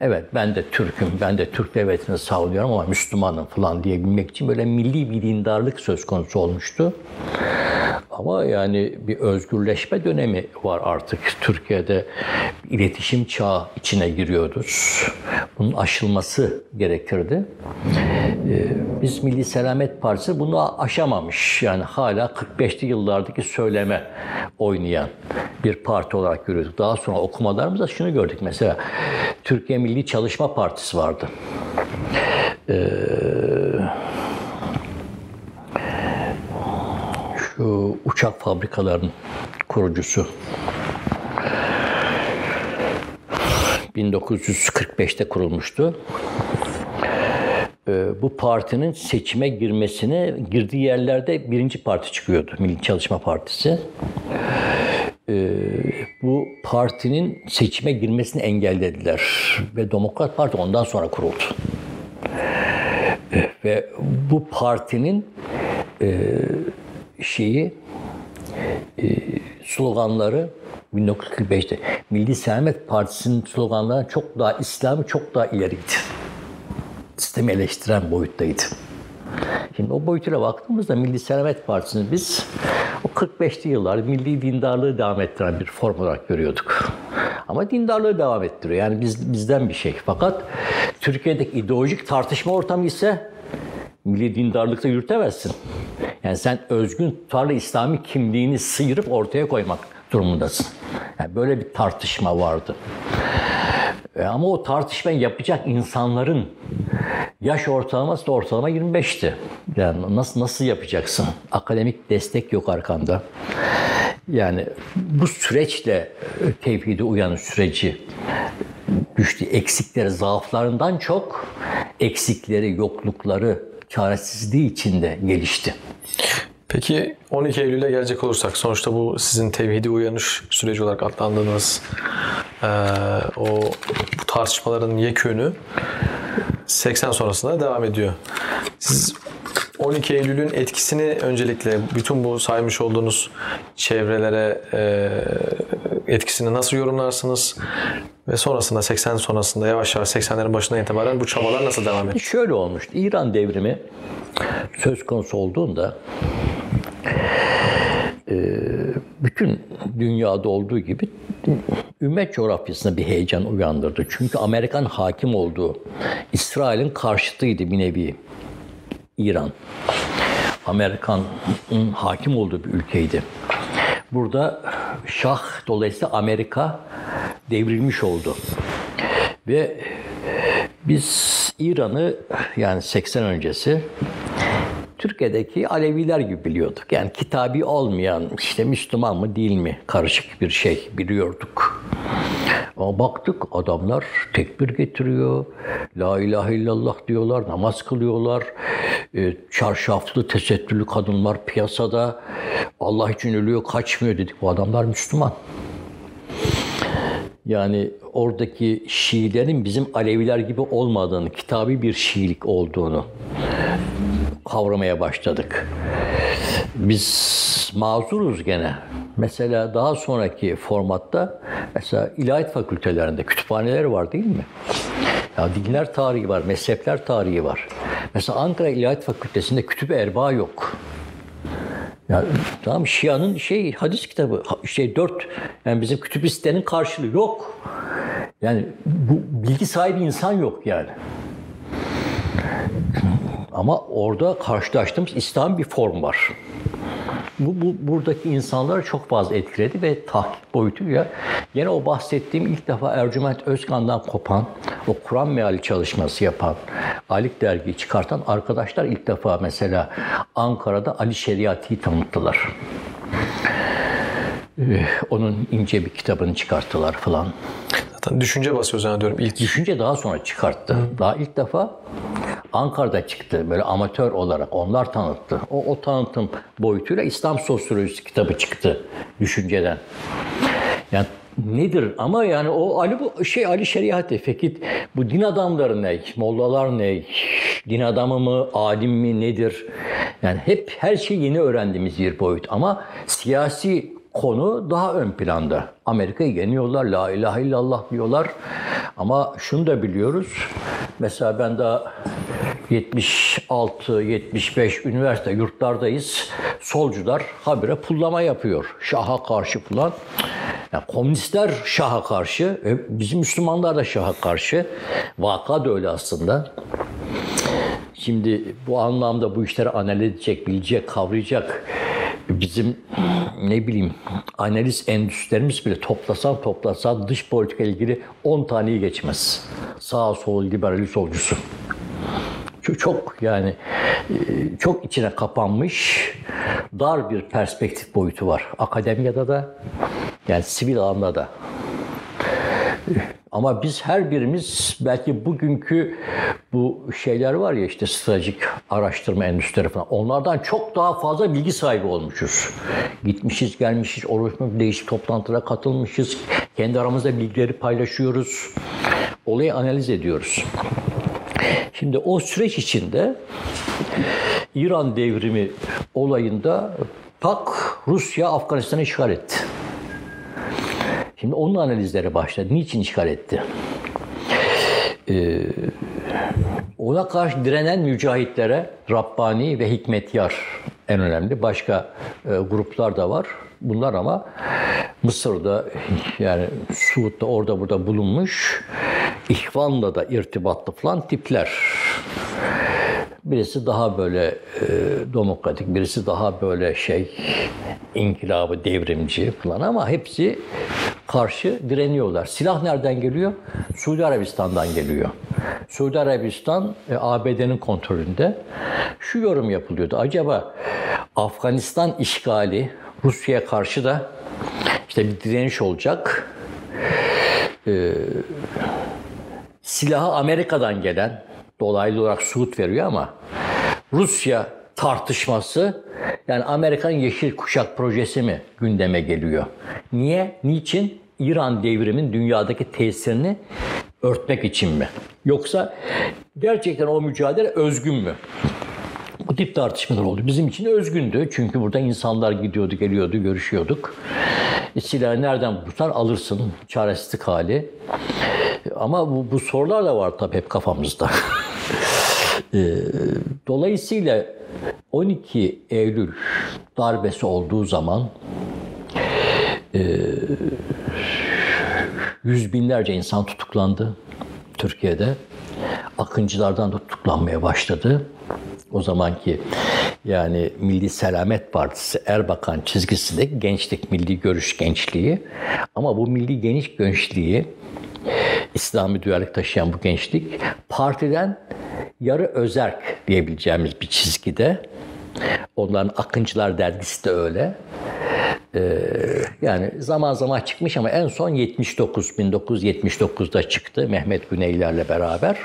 Evet ben de Türk'üm, ben de Türk devletini savunuyorum ama Müslümanım falan diyebilmek için böyle milli bir dindarlık söz konusu olmuştu. Ama yani bir özgürleşme dönemi var artık. Türkiye'de iletişim çağı içine giriyoruz. Bunun aşılması gerekirdi. Ee, biz Milli Selamet Partisi bunu aşamamış. Yani hala 45'li yıllardaki söyleme oynayan bir parti olarak görüyorduk. Daha sonra okumalarımızda şunu gördük. Mesela Türkiye Milli Çalışma Partisi vardı. Ee, şu uçak fabrikalarının kurucusu. 1945'te kurulmuştu. Ee, bu partinin seçime girmesine girdiği yerlerde birinci parti çıkıyordu. Milli Çalışma Partisi. Ee, bu partinin seçime girmesini engellediler ve Demokrat Parti ondan sonra kuruldu. Ee, ve bu partinin e, şeyi e, sloganları 1945'te Milli Selamet Partisi'nin sloganları çok daha İslam'ı çok daha ileriydi. Sistemi eleştiren boyuttaydı. Şimdi o boyutuyla baktığımızda Milli Selamet Partisi'ni biz o 45'li yıllar milli dindarlığı devam ettiren bir form olarak görüyorduk. Ama dindarlığı devam ettiriyor. Yani biz, bizden bir şey. Fakat Türkiye'deki ideolojik tartışma ortamı ise milli dindarlıkta yürütemezsin. Yani sen özgün tutarlı İslami kimliğini sıyırıp ortaya koymak durumundasın. Yani böyle bir tartışma vardı. E ama o tartışmayı yapacak insanların yaş ortalaması da ortalama 25'ti. Yani nasıl nasıl yapacaksın? Akademik destek yok arkanda. Yani bu süreçle e, tevhide uyanış süreci düştü eksikleri, zaaflarından çok eksikleri, yoklukları, çaresizliği içinde gelişti. Peki 12 Eylül'e gelecek olursak sonuçta bu sizin tevhidi uyanış süreci olarak adlandırdığınız eee, o bu tartışmaların yekünü 80 sonrasında devam ediyor. Siz 12 Eylül'ün etkisini öncelikle bütün bu saymış olduğunuz çevrelere eee, etkisini nasıl yorumlarsınız? Ve sonrasında 80 sonrasında yavaş yavaş 80'lerin başından itibaren bu çabalar nasıl devam ediyor? Şöyle olmuştu. İran devrimi söz konusu olduğunda e, bütün dünyada olduğu gibi ümmet coğrafyasında bir heyecan uyandırdı. Çünkü Amerikan hakim olduğu İsrail'in karşıtıydı bir nevi İran. Amerikan'ın hakim olduğu bir ülkeydi. Burada Şah dolayısıyla Amerika devrilmiş oldu. Ve biz İran'ı yani 80 öncesi Türkiye'deki Aleviler gibi biliyorduk. Yani kitabi olmayan işte Müslüman mı değil mi karışık bir şey biliyorduk. Ama baktık adamlar tekbir getiriyor, la ilahe illallah diyorlar, namaz kılıyorlar. E, çarşaflı, tesettürlü kadınlar piyasada. Allah için ölüyor, kaçmıyor dedik. Bu adamlar Müslüman. Yani oradaki Şiilerin bizim Aleviler gibi olmadığını, kitabi bir Şiilik olduğunu kavramaya başladık. Biz mazuruz gene. Mesela daha sonraki formatta mesela ilahiyat fakültelerinde kütüphaneler var değil mi? Ya dinler tarihi var, mezhepler tarihi var. Mesela Ankara İlahiyat Fakültesi'nde kütüp erba yok. Ya tamam Şia'nın şey hadis kitabı şey dört yani bizim kütüp listenin karşılığı yok. Yani bu bilgi sahibi insan yok yani. Ama orada karşılaştığımız İslam bir form var. Bu, bu buradaki insanları çok fazla etkiledi ve tahkik boyutuyla yine o bahsettiğim ilk defa Ercüment Özkan'dan kopan, o Kur'an meali çalışması yapan, Alik dergiyi çıkartan arkadaşlar ilk defa mesela Ankara'da Ali Şeriati'yi tanıttılar. Ee, Onun ince bir kitabını çıkarttılar falan. Zaten düşünce basıyor zannediyorum ilk. Düşünce daha sonra çıkarttı. Daha ilk defa Ankara'da çıktı böyle amatör olarak onlar tanıttı. O, o tanıtım boyutuyla İslam Sosyolojisi kitabı çıktı düşünceden. Yani nedir ama yani o Ali bu şey Ali Şeriatı Fekit bu din adamları ne? Mollalar ne? Din adamı mı? Alim mi? Nedir? Yani hep her şeyi yeni öğrendiğimiz bir boyut ama siyasi konu daha ön planda. Amerika'yı yeniyorlar, la ilahe illallah diyorlar. Ama şunu da biliyoruz. Mesela ben daha 76-75 üniversite yurtlardayız. Solcular habire pullama yapıyor. Şaha karşı falan. Yani komünistler Şah'a karşı, e, bizim Müslümanlar da Şah'a karşı. Vaka da öyle aslında. Şimdi bu anlamda bu işleri analiz edecek, bilecek, kavrayacak bizim ne bileyim analiz endüstrilerimiz bile toplasan toplasan dış politika ilgili 10 taneyi geçmez. Sağ sol liberali solcusu. Çok, yani e, çok içine kapanmış dar bir perspektif boyutu var. Akademiyada da yani sivil alanda da. Ama biz her birimiz belki bugünkü bu şeyler var ya işte stratejik araştırma endüstri falan onlardan çok daha fazla bilgi sahibi olmuşuz. Gitmişiz, gelmişiz, oluşmuş değişik toplantılara katılmışız. Kendi aramızda bilgileri paylaşıyoruz. Olayı analiz ediyoruz. Şimdi o süreç içinde İran devrimi olayında PAK Rusya Afganistan'ı işgal etti. Şimdi onun analizleri başladı. Niçin işgal etti? Ee, ona karşı direnen mücahitlere Rabbani ve Hikmetyar en önemli. Başka e, gruplar da var. Bunlar ama Mısır'da yani Suud'da orada burada bulunmuş İhvan'la da irtibatlı falan tipler. Birisi daha böyle e, demokratik, birisi daha böyle şey inkılabı, devrimci falan ama hepsi karşı direniyorlar. Silah nereden geliyor? Suudi Arabistan'dan geliyor. Suudi Arabistan e, ABD'nin kontrolünde. Şu yorum yapılıyordu. Acaba Afganistan işgali Rusya'ya karşı da işte bir direniş olacak. Ee, silahı Amerika'dan gelen dolaylı olarak Suud veriyor ama Rusya tartışması yani Amerikan Yeşil Kuşak projesi mi gündeme geliyor? Niye? Niçin? İran devrimin dünyadaki tesirini örtmek için mi? Yoksa gerçekten o mücadele özgün mü? Bu tip tartışmalar oldu. Bizim için özgündü. Çünkü burada insanlar gidiyordu, geliyordu, görüşüyorduk. E, silahı nereden bulursan alırsın. Çaresizlik hali. Ama bu, bu sorular da var tabii hep kafamızda. e, dolayısıyla 12 Eylül darbesi olduğu zaman e, yüz binlerce insan tutuklandı Türkiye'de. Akıncılardan da tutuklanmaya başladı. O zamanki yani Milli Selamet Partisi Erbakan çizgisindeki gençlik, milli görüş gençliği. Ama bu milli geniş gençliği, İslami duyarlılık taşıyan bu gençlik partiden yarı özerk diyebileceğimiz bir çizgide. Onların Akıncılar dergisi de öyle. Ee, yani zaman zaman çıkmış ama en son 79, 1979'da çıktı Mehmet Güneylerle beraber.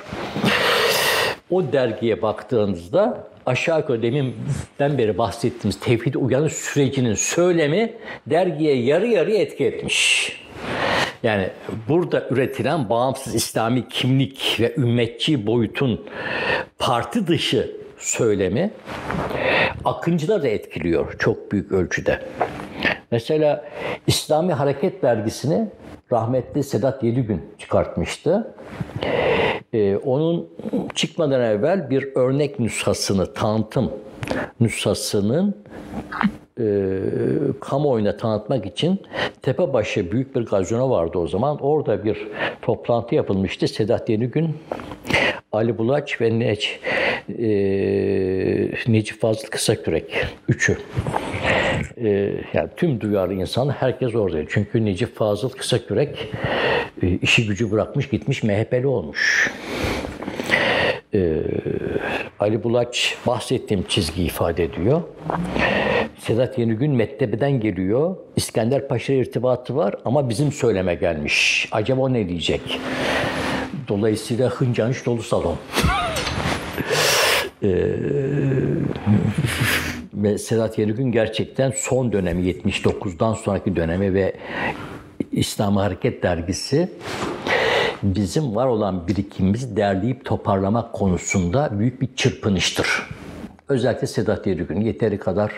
O dergiye baktığınızda aşağı yukarı deminden beri bahsettiğimiz tevhid uyanış sürecinin söylemi dergiye yarı yarı etki etmiş. Yani burada üretilen bağımsız İslami kimlik ve ümmetçi boyutun parti dışı söylemi akıncılar da etkiliyor çok büyük ölçüde. Mesela İslami Hareket dergisini rahmetli Sedat Yedigün çıkartmıştı. Ee, onun çıkmadan evvel bir örnek nüshasını, tanıtım nüshasının e, kamuoyuna tanıtmak için Tepebaşı büyük bir gazino vardı o zaman. Orada bir toplantı yapılmıştı. Sedat Yenigün, Ali Bulaç ve Neç, e, Necip Fazıl Kısakürek. Üçü. E, yani tüm duyarlı insan herkes oradaydı. Çünkü Necip Fazıl Kısakürek e, işi gücü bırakmış gitmiş MHP'li olmuş. E, Ali Bulaç bahsettiğim çizgi ifade ediyor. Sedat Yenigün Mettebe'den geliyor. İskender Paşa irtibatı var ama bizim söyleme gelmiş. Acaba ne diyecek? Dolayısıyla hıncanış dolu salon. ee, Sedat Yenigün gerçekten son dönemi 79'dan sonraki dönemi ve İslam Hareket Dergisi bizim var olan birikimimizi derleyip toparlamak konusunda büyük bir çırpınıştır. Özellikle Sedat Yenigün yeteri kadar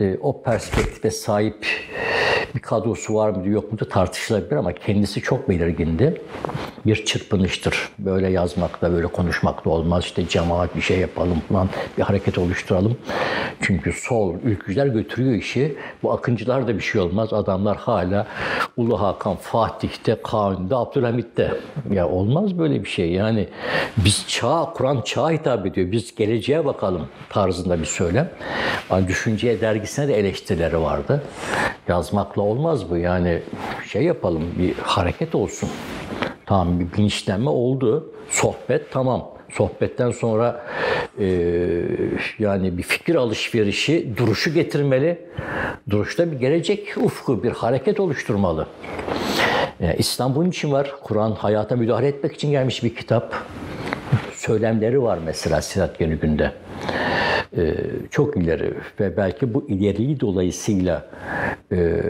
e, o perspektife sahip bir kadrosu var mı yok mu tartışılabilir ama kendisi çok belirgindi. Bir çırpınıştır. Böyle yazmakla, böyle konuşmakla olmaz. İşte cemaat bir şey yapalım falan, bir hareket oluşturalım. Çünkü sol ülkücüler götürüyor işi. Bu akıncılar da bir şey olmaz. Adamlar hala Ulu Hakan, Fatih'te, Kanuni'de, Abdülhamit'te. Ya olmaz böyle bir şey. Yani biz çağ, Kur'an çağa hitap ediyor. Biz geleceğe bakalım tarzında bir söylem. Yani Düşünceye dergisine de eleştirileri vardı. Yazmakla olmaz bu. Yani şey yapalım, bir hareket olsun. Tamam bir bilinçlenme oldu. Sohbet tamam. Sohbetten sonra e, yani bir fikir alışverişi, duruşu getirmeli. Duruşta bir gelecek ufku, bir hareket oluşturmalı. Yani İslam bunun için var. Kur'an hayata müdahale etmek için gelmiş bir kitap. Söylemleri var mesela Sirat Yenigün'de. Ee, çok ileri ve belki bu ileriği dolayısıyla e,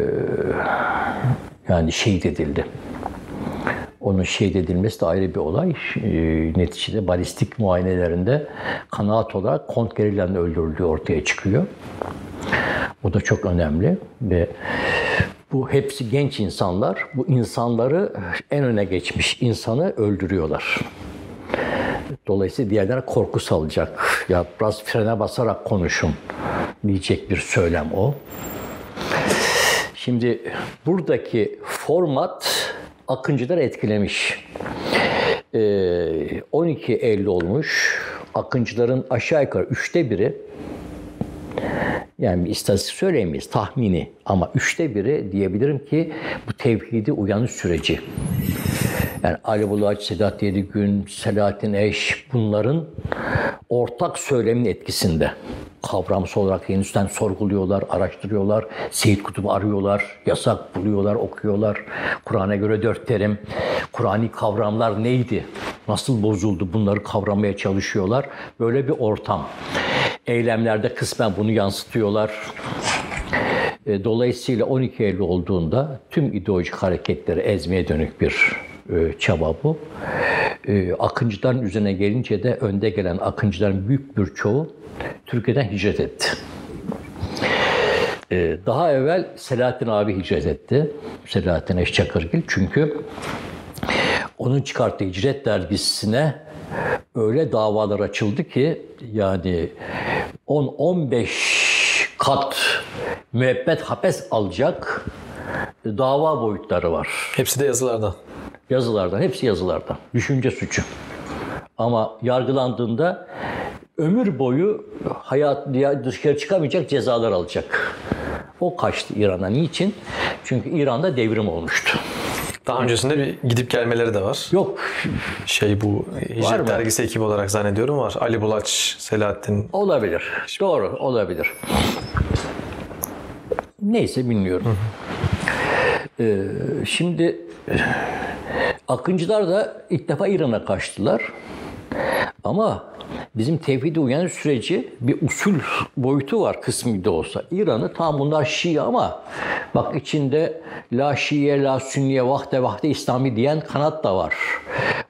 yani şehit edildi. Onun şehit edilmesi de ayrı bir olay. E, neticede balistik muayenelerinde kanaat olarak Kont Gerilla'nın öldürüldüğü ortaya çıkıyor. Bu da çok önemli ve bu hepsi genç insanlar. Bu insanları en öne geçmiş insanı öldürüyorlar. Dolayısıyla diğerlerine korku salacak. Ya biraz frene basarak konuşun diyecek bir söylem o. Şimdi buradaki format Akıncılar etkilemiş. Ee, 12 Eylül olmuş. Akıncıların aşağı yukarı üçte biri yani bir istatistik söyleyemeyiz, tahmini ama üçte biri diyebilirim ki bu tevhidi uyanış süreci. Yani Ali Bulaç, Sedat Yedigün, Selahattin Eş bunların ortak söylemin etkisinde. kavramsal olarak yeniden sorguluyorlar, araştırıyorlar. Seyit Kutup'u arıyorlar, yasak buluyorlar, okuyorlar. Kur'an'a göre dört terim. Kur'ani kavramlar neydi? Nasıl bozuldu? Bunları kavramaya çalışıyorlar. Böyle bir ortam. Eylemlerde kısmen bunu yansıtıyorlar. E, Dolayısıyla 12 Eylül olduğunda tüm ideolojik hareketleri ezmeye dönük bir çaba bu. E, Akıncıların üzerine gelince de önde gelen akıncıların büyük bir çoğu Türkiye'den hicret etti. E, Daha evvel Selahattin abi hicret etti. Selahattin Eşçakırgil. Çünkü onun çıkarttığı Hicret dergisine öyle davalar açıldı ki yani 10-15 kat müebbet hapes alacak dava boyutları var. Hepsi de yazılardan. Yazılardan, hepsi yazılardan. Düşünce suçu. Ama yargılandığında ömür boyu hayat dışarı çıkamayacak cezalar alacak. O kaçtı İran'a. Niçin? Çünkü İran'da devrim olmuştu. Daha öncesinde bir gidip gelmeleri de var. Yok Şey bu Hicret dergisi ekibi olarak zannediyorum var. Ali Bulaç, Selahattin. Olabilir. Doğru, olabilir. Neyse bilmiyorum. Ee, şimdi Akıncılar da ilk defa İran'a kaçtılar. Ama bizim tevhide uyan süreci bir usul boyutu var kısmi de olsa. İran'ı tam bunlar Şii ama bak içinde la Şiye la Sünniye vahde vahde İslami diyen kanat da var.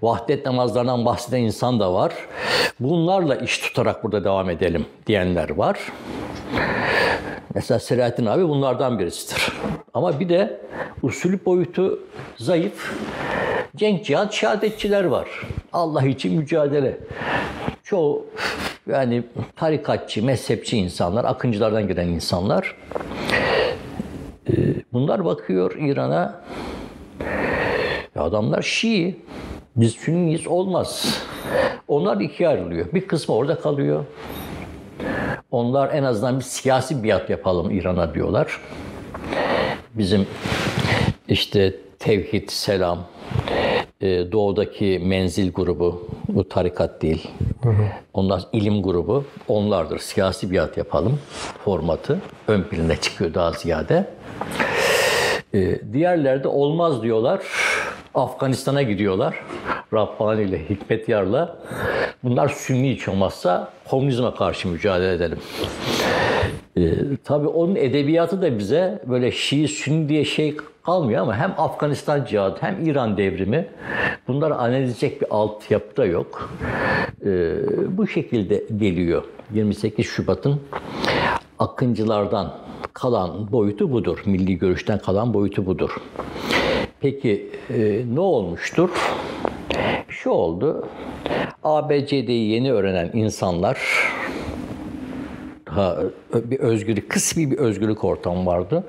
Vahdet namazlarından bahseden insan da var. Bunlarla iş tutarak burada devam edelim diyenler var. Mesela Selahattin abi bunlardan birisidir. Ama bir de usulü boyutu zayıf. Cenk cihat şehadetçiler var. Allah için mücadele. Çoğu yani tarikatçı, mezhepçi insanlar, akıncılardan gelen insanlar. Ee, Bunlar bakıyor İran'a. Adamlar Şii. Biz Sünniyiz olmaz. Onlar ikiye ayrılıyor. Bir kısmı orada kalıyor. Onlar en azından bir siyasi biat yapalım İran'a diyorlar. Bizim işte Tevhid, Selam, e, doğudaki menzil grubu, bu tarikat değil. Onlar ilim grubu, onlardır. Siyasi biat yapalım formatı ön plana çıkıyor daha ziyade. E, diğerleri de olmaz diyorlar. Afganistan'a gidiyorlar. Rabbani ile Hikmet Yar'la. Bunlar Sünni hiç olmazsa komünizme karşı mücadele edelim. Ee, tabii onun edebiyatı da bize böyle Şii Sünni diye şey kalmıyor ama hem Afganistan cihadı hem İran devrimi bunları analiz edecek bir altyapı da yok. Ee, bu şekilde geliyor. 28 Şubat'ın akıncılardan kalan boyutu budur. Milli görüşten kalan boyutu budur. Peki e, ne olmuştur? Şu oldu. ABCD'yi yeni öğrenen insanlar daha bir özgürlük, kısmi bir özgürlük ortamı vardı.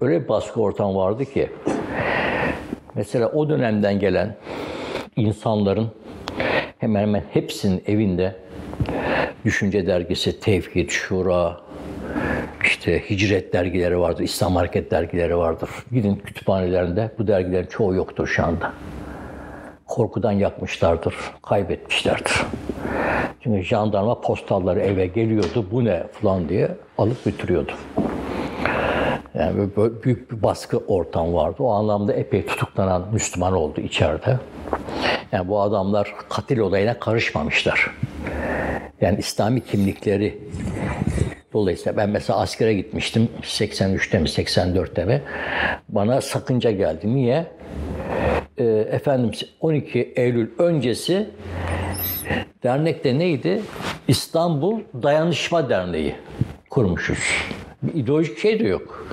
Öyle bir baskı ortamı vardı ki mesela o dönemden gelen insanların hemen hemen hepsinin evinde Düşünce Dergisi, Tevhid, Şura, işte Hicret dergileri vardır, İslam Hareket dergileri vardır. Gidin kütüphanelerinde bu dergilerin çoğu yoktur şu anda. Korkudan yakmışlardır, kaybetmişlerdir. Çünkü jandarma postalları eve geliyordu, bu ne falan diye alıp götürüyordu. Yani böyle büyük bir baskı ortam vardı. O anlamda epey tutuklanan Müslüman oldu içeride. Yani bu adamlar katil olayına karışmamışlar. Yani İslami kimlikleri Dolayısıyla ben mesela askere gitmiştim 83'te mi 84'te mi bana sakınca geldi. Niye? Ee, efendim 12 Eylül öncesi dernekte neydi? İstanbul Dayanışma Derneği kurmuşuz. Bir ideolojik şey de yok.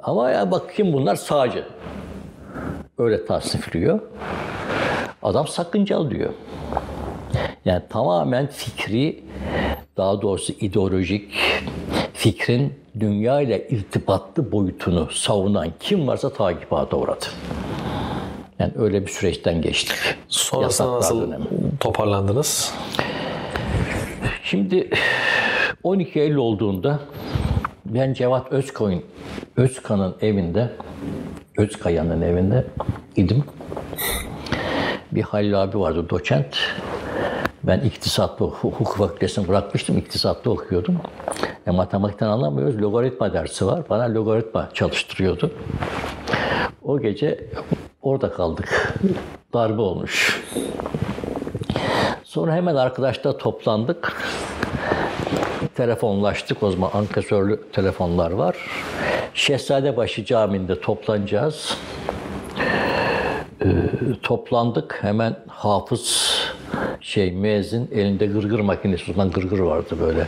Ama ya bakayım bunlar sağcı. Öyle tasnifliyor. Adam sakıncalı diyor. Yani tamamen fikri, daha doğrusu ideolojik fikrin dünya ile irtibatlı boyutunu savunan kim varsa takibata uğradı. Yani öyle bir süreçten geçtik. Sonrasında Yasaklar nasıl dönemi. toparlandınız? Şimdi 12 Eylül olduğunda ben Cevat Özkoyun, Özkan'ın evinde, Özkaya'nın evinde idim. Bir Halil abi vardı, doçent. Ben iktisatta, hukuk fakültesini bırakmıştım, iktisatta okuyordum. E, matematikten anlamıyoruz, logaritma dersi var. Bana logaritma çalıştırıyordu. O gece orada kaldık. Darbe olmuş. Sonra hemen arkadaşlar toplandık. Telefonlaştık. O zaman ankesörlü telefonlar var. Şehzadebaşı Camii'nde toplanacağız. Ee, toplandık. Hemen hafız şey müezzin elinde gırgır makinesi. Zaman gırgır vardı böyle.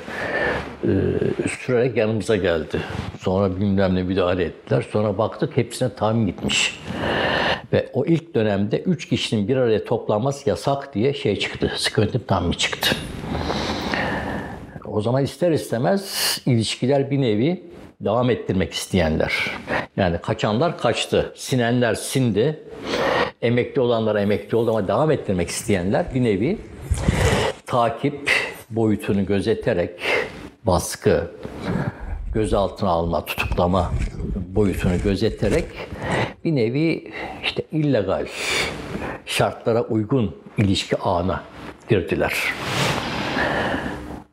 Ee, sürerek yanımıza geldi. Sonra bilmem ne müdahale ettiler. Sonra baktık hepsine tahmin gitmiş. Ve o ilk dönemde üç kişinin bir araya toplanması yasak diye şey çıktı. Sıkıntı tahmini çıktı. O zaman ister istemez ilişkiler bir nevi devam ettirmek isteyenler. Yani kaçanlar kaçtı, sinenler sindi, emekli olanlar emekli oldu ama devam ettirmek isteyenler bir nevi takip boyutunu gözeterek baskı, gözaltına alma, tutuklama boyutunu gözeterek bir nevi işte illegal şartlara uygun ilişki ağına girdiler.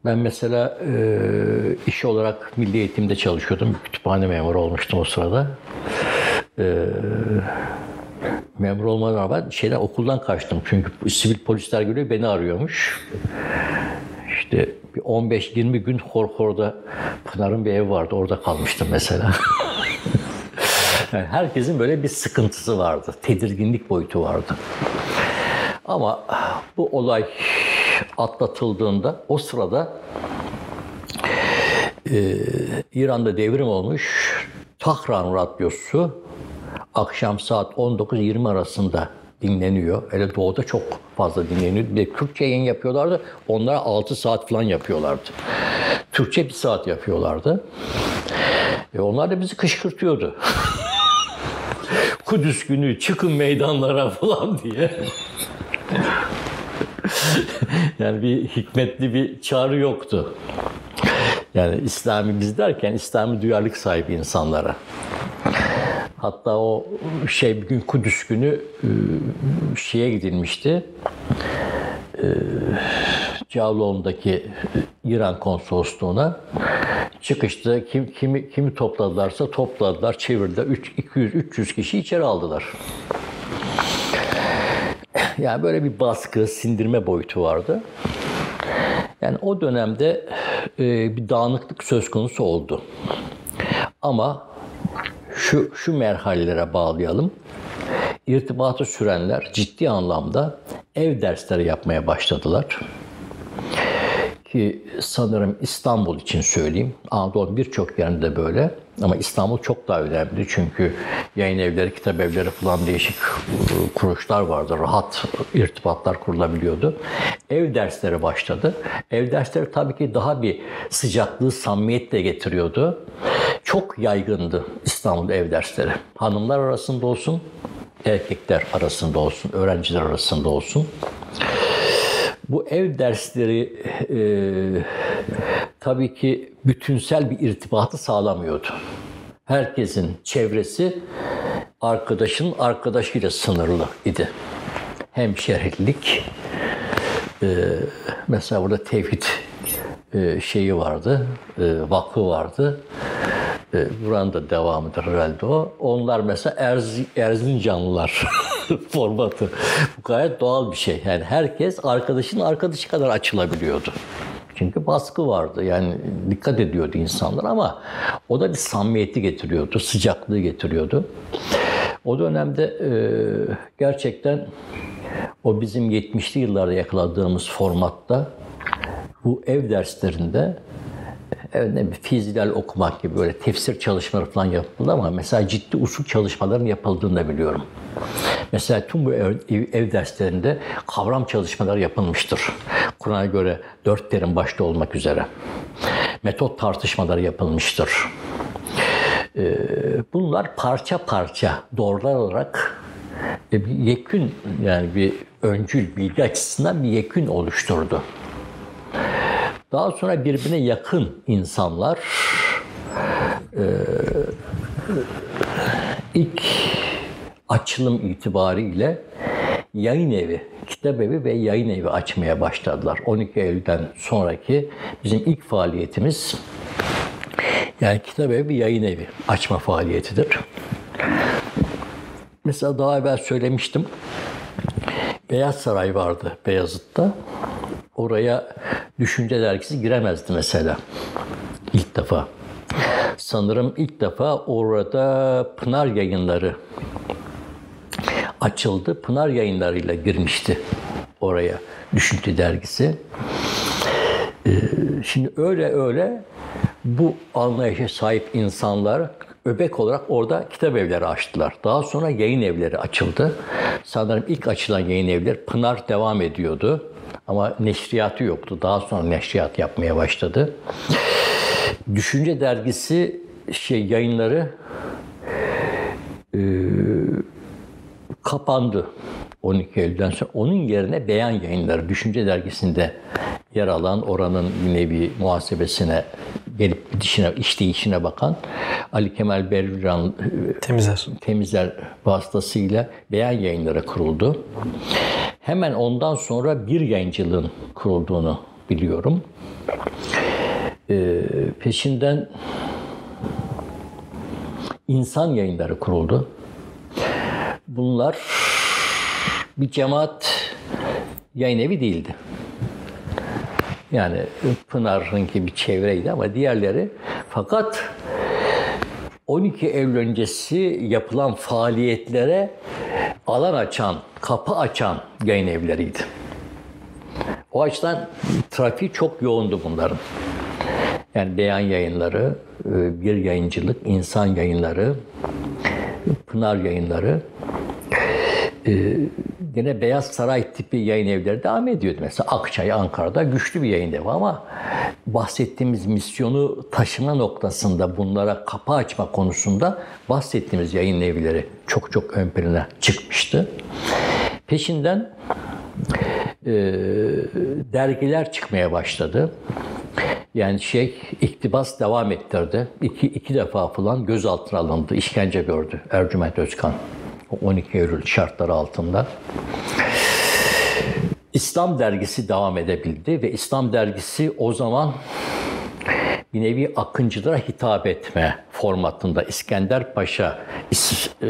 Ben mesela e, iş olarak milli eğitimde çalışıyordum. Kütüphane memuru olmuştum o sırada. E, memur olmadan rağmen şeyden okuldan kaçtım. Çünkü sivil polisler geliyor beni arıyormuş. İşte bir 15-20 gün Horhor'da Pınar'ın bir ev vardı. Orada kalmıştım mesela. yani herkesin böyle bir sıkıntısı vardı. Tedirginlik boyutu vardı. Ama bu olay atlatıldığında o sırada e, İran'da devrim olmuş. Tahran Radyosu akşam saat 19-20 arasında dinleniyor. Hele doğuda çok fazla dinleniyor. Bir de Türkçe yayın yapıyorlardı. Onlara 6 saat falan yapıyorlardı. Türkçe bir saat yapıyorlardı. Ve onlar da bizi kışkırtıyordu. Kudüs günü çıkın meydanlara falan diye. yani bir hikmetli bir çağrı yoktu. Yani İslami biz derken İslami duyarlılık sahibi insanlara. Hatta o şey bir gün Kudüs günü e, şeye gidilmişti. E, Cavloğlu'ndaki İran konsolosluğuna çıkışta kim kimi kimi topladılarsa topladılar, çevirdiler. 200 300 kişi içeri aldılar. Yani böyle bir baskı, sindirme boyutu vardı. Yani o dönemde e, bir dağınıklık söz konusu oldu. Ama şu şu merhalelere bağlayalım. İrtibatı sürenler ciddi anlamda ev dersleri yapmaya başladılar. Ki sanırım İstanbul için söyleyeyim. Anadolu birçok yerinde böyle. Ama İstanbul çok daha önemli. Çünkü yayın evleri, kitap evleri falan değişik kuruluşlar vardı. Rahat irtibatlar kurulabiliyordu. Ev dersleri başladı. Ev dersleri tabii ki daha bir sıcaklığı, samimiyetle getiriyordu. Çok yaygındı İstanbul'da ev dersleri. Hanımlar arasında olsun, erkekler arasında olsun, öğrenciler arasında olsun. Bu ev dersleri e, tabii ki bütünsel bir irtibatı sağlamıyordu. Herkesin çevresi arkadaşın arkadaşıyla sınırlı idi. Hem şehirlik, e, mesela burada tevhid e, şeyi vardı, e, vakfı vardı. E, buranın da devamıdır herhalde o. Onlar mesela Erz, Erzincanlılar formatı. Bu gayet doğal bir şey. Yani herkes arkadaşın arkadaşı kadar açılabiliyordu. Çünkü baskı vardı. Yani dikkat ediyordu insanlar ama o da bir samimiyeti getiriyordu, sıcaklığı getiriyordu. O dönemde e, gerçekten o bizim 70'li yıllarda yakaladığımız formatta bu ev derslerinde evet, ne fizilal okumak gibi böyle tefsir çalışmaları falan yapıldı ama mesela ciddi usul çalışmaların yapıldığını da biliyorum. Mesela tüm bu ev, ev derslerinde kavram çalışmaları yapılmıştır. Kur'an'a göre dört terim başta olmak üzere. Metot tartışmaları yapılmıştır. Ee, bunlar parça parça doğrular olarak bir yekün yani bir öncül bilgi açısından bir yekün oluşturdu. Daha sonra birbirine yakın insanlar e, ilk açılım itibariyle yayın evi, kitap evi ve yayın evi açmaya başladılar. 12 Eylül'den sonraki bizim ilk faaliyetimiz yani kitap evi, yayın evi açma faaliyetidir. Mesela daha evvel söylemiştim. Beyaz Saray vardı Beyazıt'ta. Oraya Düşünce Dergisi giremezdi mesela. İlk defa. Sanırım ilk defa orada Pınar Yayınları açıldı. Pınar Yayınları'yla girmişti oraya Düşünce Dergisi. Ee, şimdi öyle öyle bu anlayışa sahip insanlar öbek olarak orada kitap evleri açtılar. Daha sonra yayın evleri açıldı. Sanırım ilk açılan yayın evleri Pınar devam ediyordu. Ama neşriyatı yoktu. Daha sonra neşriyat yapmaya başladı. Düşünce dergisi şey yayınları e, kapandı 12 Eylül'den sonra. Onun yerine Beyan Yayınları Düşünce Dergisi'nde yer alan oranın bir nevi muhasebesine gelip gidişine, işleyişine bakan Ali Kemal Bercan Temizler. temizler vasıtasıyla Beyan Yayınları kuruldu. Hemen ondan sonra bir yayıncılığın kurulduğunu biliyorum. Ee, peşinden insan yayınları kuruldu. Bunlar bir cemaat yayın evi değildi. Yani Pınar'ınki bir çevreydi ama diğerleri fakat 12 Eylül öncesi yapılan faaliyetlere alan açan, kapı açan yayın evleriydi. O açıdan trafiği çok yoğundu bunların. Yani beyan yayınları, e, bir yayıncılık, insan yayınları, Pınar yayınları, e, yine Beyaz Saray tipi yayın evleri devam ediyordu. Mesela Akçay, Ankara'da güçlü bir yayın evi ama bahsettiğimiz misyonu taşıma noktasında bunlara kapı açma konusunda bahsettiğimiz yayın evleri çok çok ön plana çıkmıştı. Peşinden e, dergiler çıkmaya başladı. Yani şey iktibas devam ettirdi. İki, iki defa falan gözaltına alındı, işkence gördü Ercüment Özkan. 12 Eylül şartları altında. İslam dergisi devam edebildi ve İslam dergisi o zaman bir nevi akıncılara hitap etme formatında İskender Paşa e,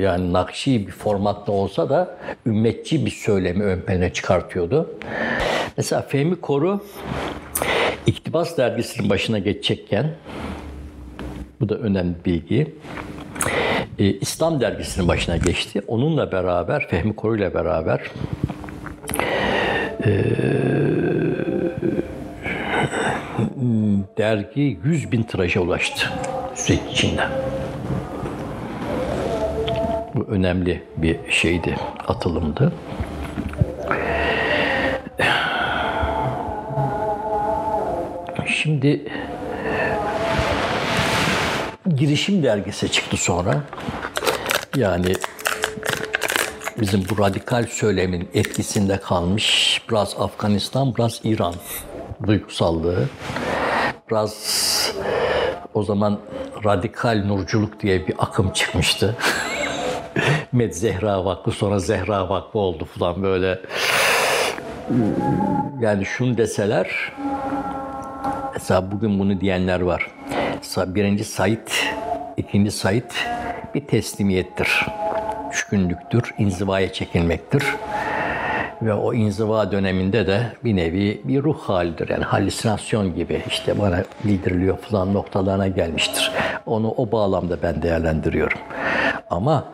yani Nakşi bir formatta olsa da ümmetçi bir söylemi ön plana çıkartıyordu. Mesela Fehmi Koru İktibas dergisinin başına geçecekken bu da önemli bilgi. Ee, İslam dergisinin başına geçti. Onunla beraber, Fehmi Koru ile beraber e, dergi 100 bin tiraja ulaştı süreç içinde. Bu önemli bir şeydi, atılımdı. Şimdi girişim dergisi çıktı sonra. Yani bizim bu radikal söylemin etkisinde kalmış biraz Afganistan, biraz İran duygusallığı. Biraz o zaman radikal nurculuk diye bir akım çıkmıştı. Med Zehra Vakfı sonra Zehra Vakfı oldu falan böyle. Yani şunu deseler Mesela bugün bunu diyenler var. Birinci Said, ikinci Said bir teslimiyettir. Düşkünlüktür, inzivaya çekilmektir. Ve o inziva döneminde de bir nevi bir ruh halidir. Yani halüsinasyon gibi işte bana bildiriliyor falan noktalarına gelmiştir. Onu o bağlamda ben değerlendiriyorum. Ama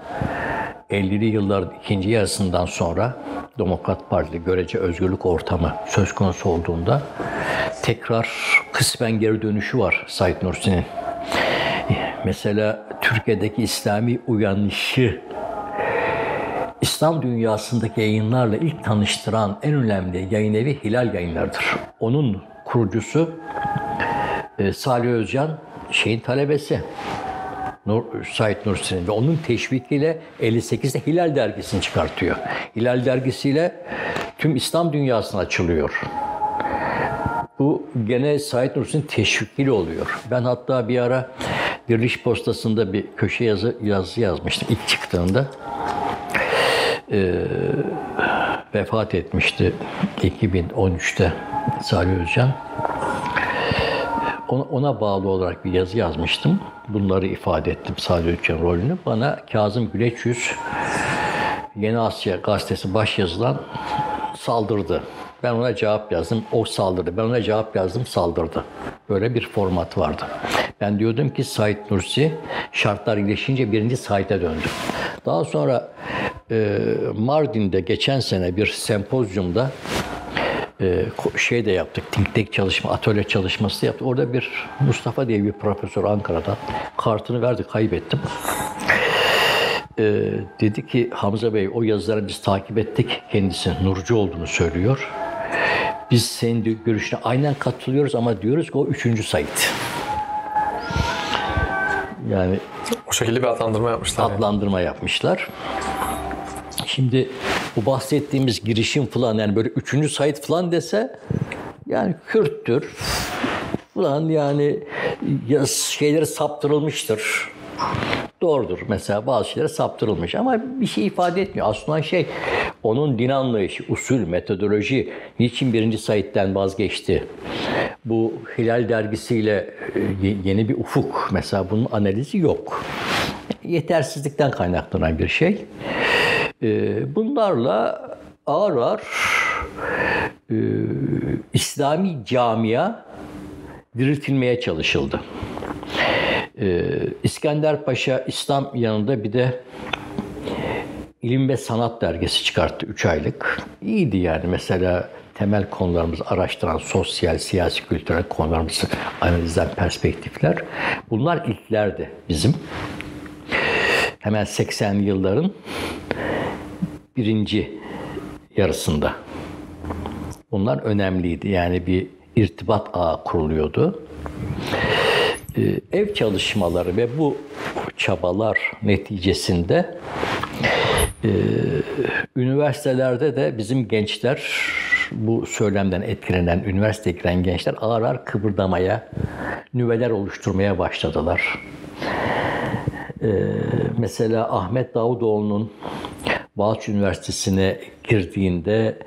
50'li yıllar ikinci yarısından sonra Demokrat Parti görece özgürlük ortamı söz konusu olduğunda tekrar kısmen geri dönüşü var Said Nursi'nin. Mesela Türkiye'deki İslami uyanışı İslam dünyasındaki yayınlarla ilk tanıştıran en önemli yayın evi Hilal Yayınları'dır. Onun kurucusu e, Salih Özcan şeyin talebesi. Nur, Said Nursi'nin ve onun teşvikiyle 58'de Hilal dergisini çıkartıyor. Hilal dergisiyle tüm İslam dünyasına açılıyor. Bu gene Said Nursi'nin teşvikiyle oluyor. Ben hatta bir ara Diriliş Postası'nda bir köşe yazı, yazı yazmıştım ilk çıktığında. E, vefat etmişti 2013'te Salih Özcan. Ona, ona bağlı olarak bir yazı yazmıştım. Bunları ifade ettim Salih Özcan rolünü. Bana Kazım Güleç Yeni Asya gazetesi baş yazılan saldırdı. Ben ona cevap yazdım, o saldırdı. Ben ona cevap yazdım, saldırdı. Böyle bir format vardı. Ben diyordum ki Said Nursi şartlar iyileşince birinci Said'e döndü. Daha sonra Mardin'de geçen sene bir sempozyumda e, şey de yaptık, think tank çalışma, atölye çalışması yaptık. Orada bir Mustafa diye bir profesör Ankara'da kartını verdi, kaybettim. E, dedi ki Hamza Bey o yazıları biz takip ettik. Kendisi Nurcu olduğunu söylüyor. Biz senin görüşüne aynen katılıyoruz ama diyoruz ki o üçüncü sayit. Yani O şekilde bir adlandırma yapmışlar. yani. adlandırma yapmışlar. Şimdi bu bahsettiğimiz girişim falan yani böyle üçüncü sayit falan dese yani Kürttür falan yani ya şeyleri saptırılmıştır. Doğrudur mesela bazı şeyler saptırılmış ama bir şey ifade etmiyor. Aslında şey onun din anlayışı, usul, metodoloji niçin birinci sayitten vazgeçti? Bu Hilal dergisiyle e, yeni bir ufuk mesela bunun analizi yok. Yetersizlikten kaynaklanan bir şey. E, Bunlarla ağır ağır e, İslami camia diriltilmeye çalışıldı. Ee, İskender Paşa İslam yanında bir de İlim ve Sanat dergisi çıkarttı 3 aylık. İyiydi yani mesela temel konularımızı araştıran sosyal, siyasi, kültürel konularımızı analiz eden perspektifler. Bunlar ilklerdi bizim. Hemen 80'li yılların birinci yarısında. Bunlar önemliydi. Yani bir irtibat ağı kuruluyordu. Ee, ev çalışmaları ve bu çabalar neticesinde e, üniversitelerde de bizim gençler bu söylemden etkilenen, üniversiteye giren gençler ağır ağır kıvırdamaya, nüveler oluşturmaya başladılar. Ee, mesela Ahmet Davutoğlu'nun Boğaziçi Üniversitesi'ne girdiğinde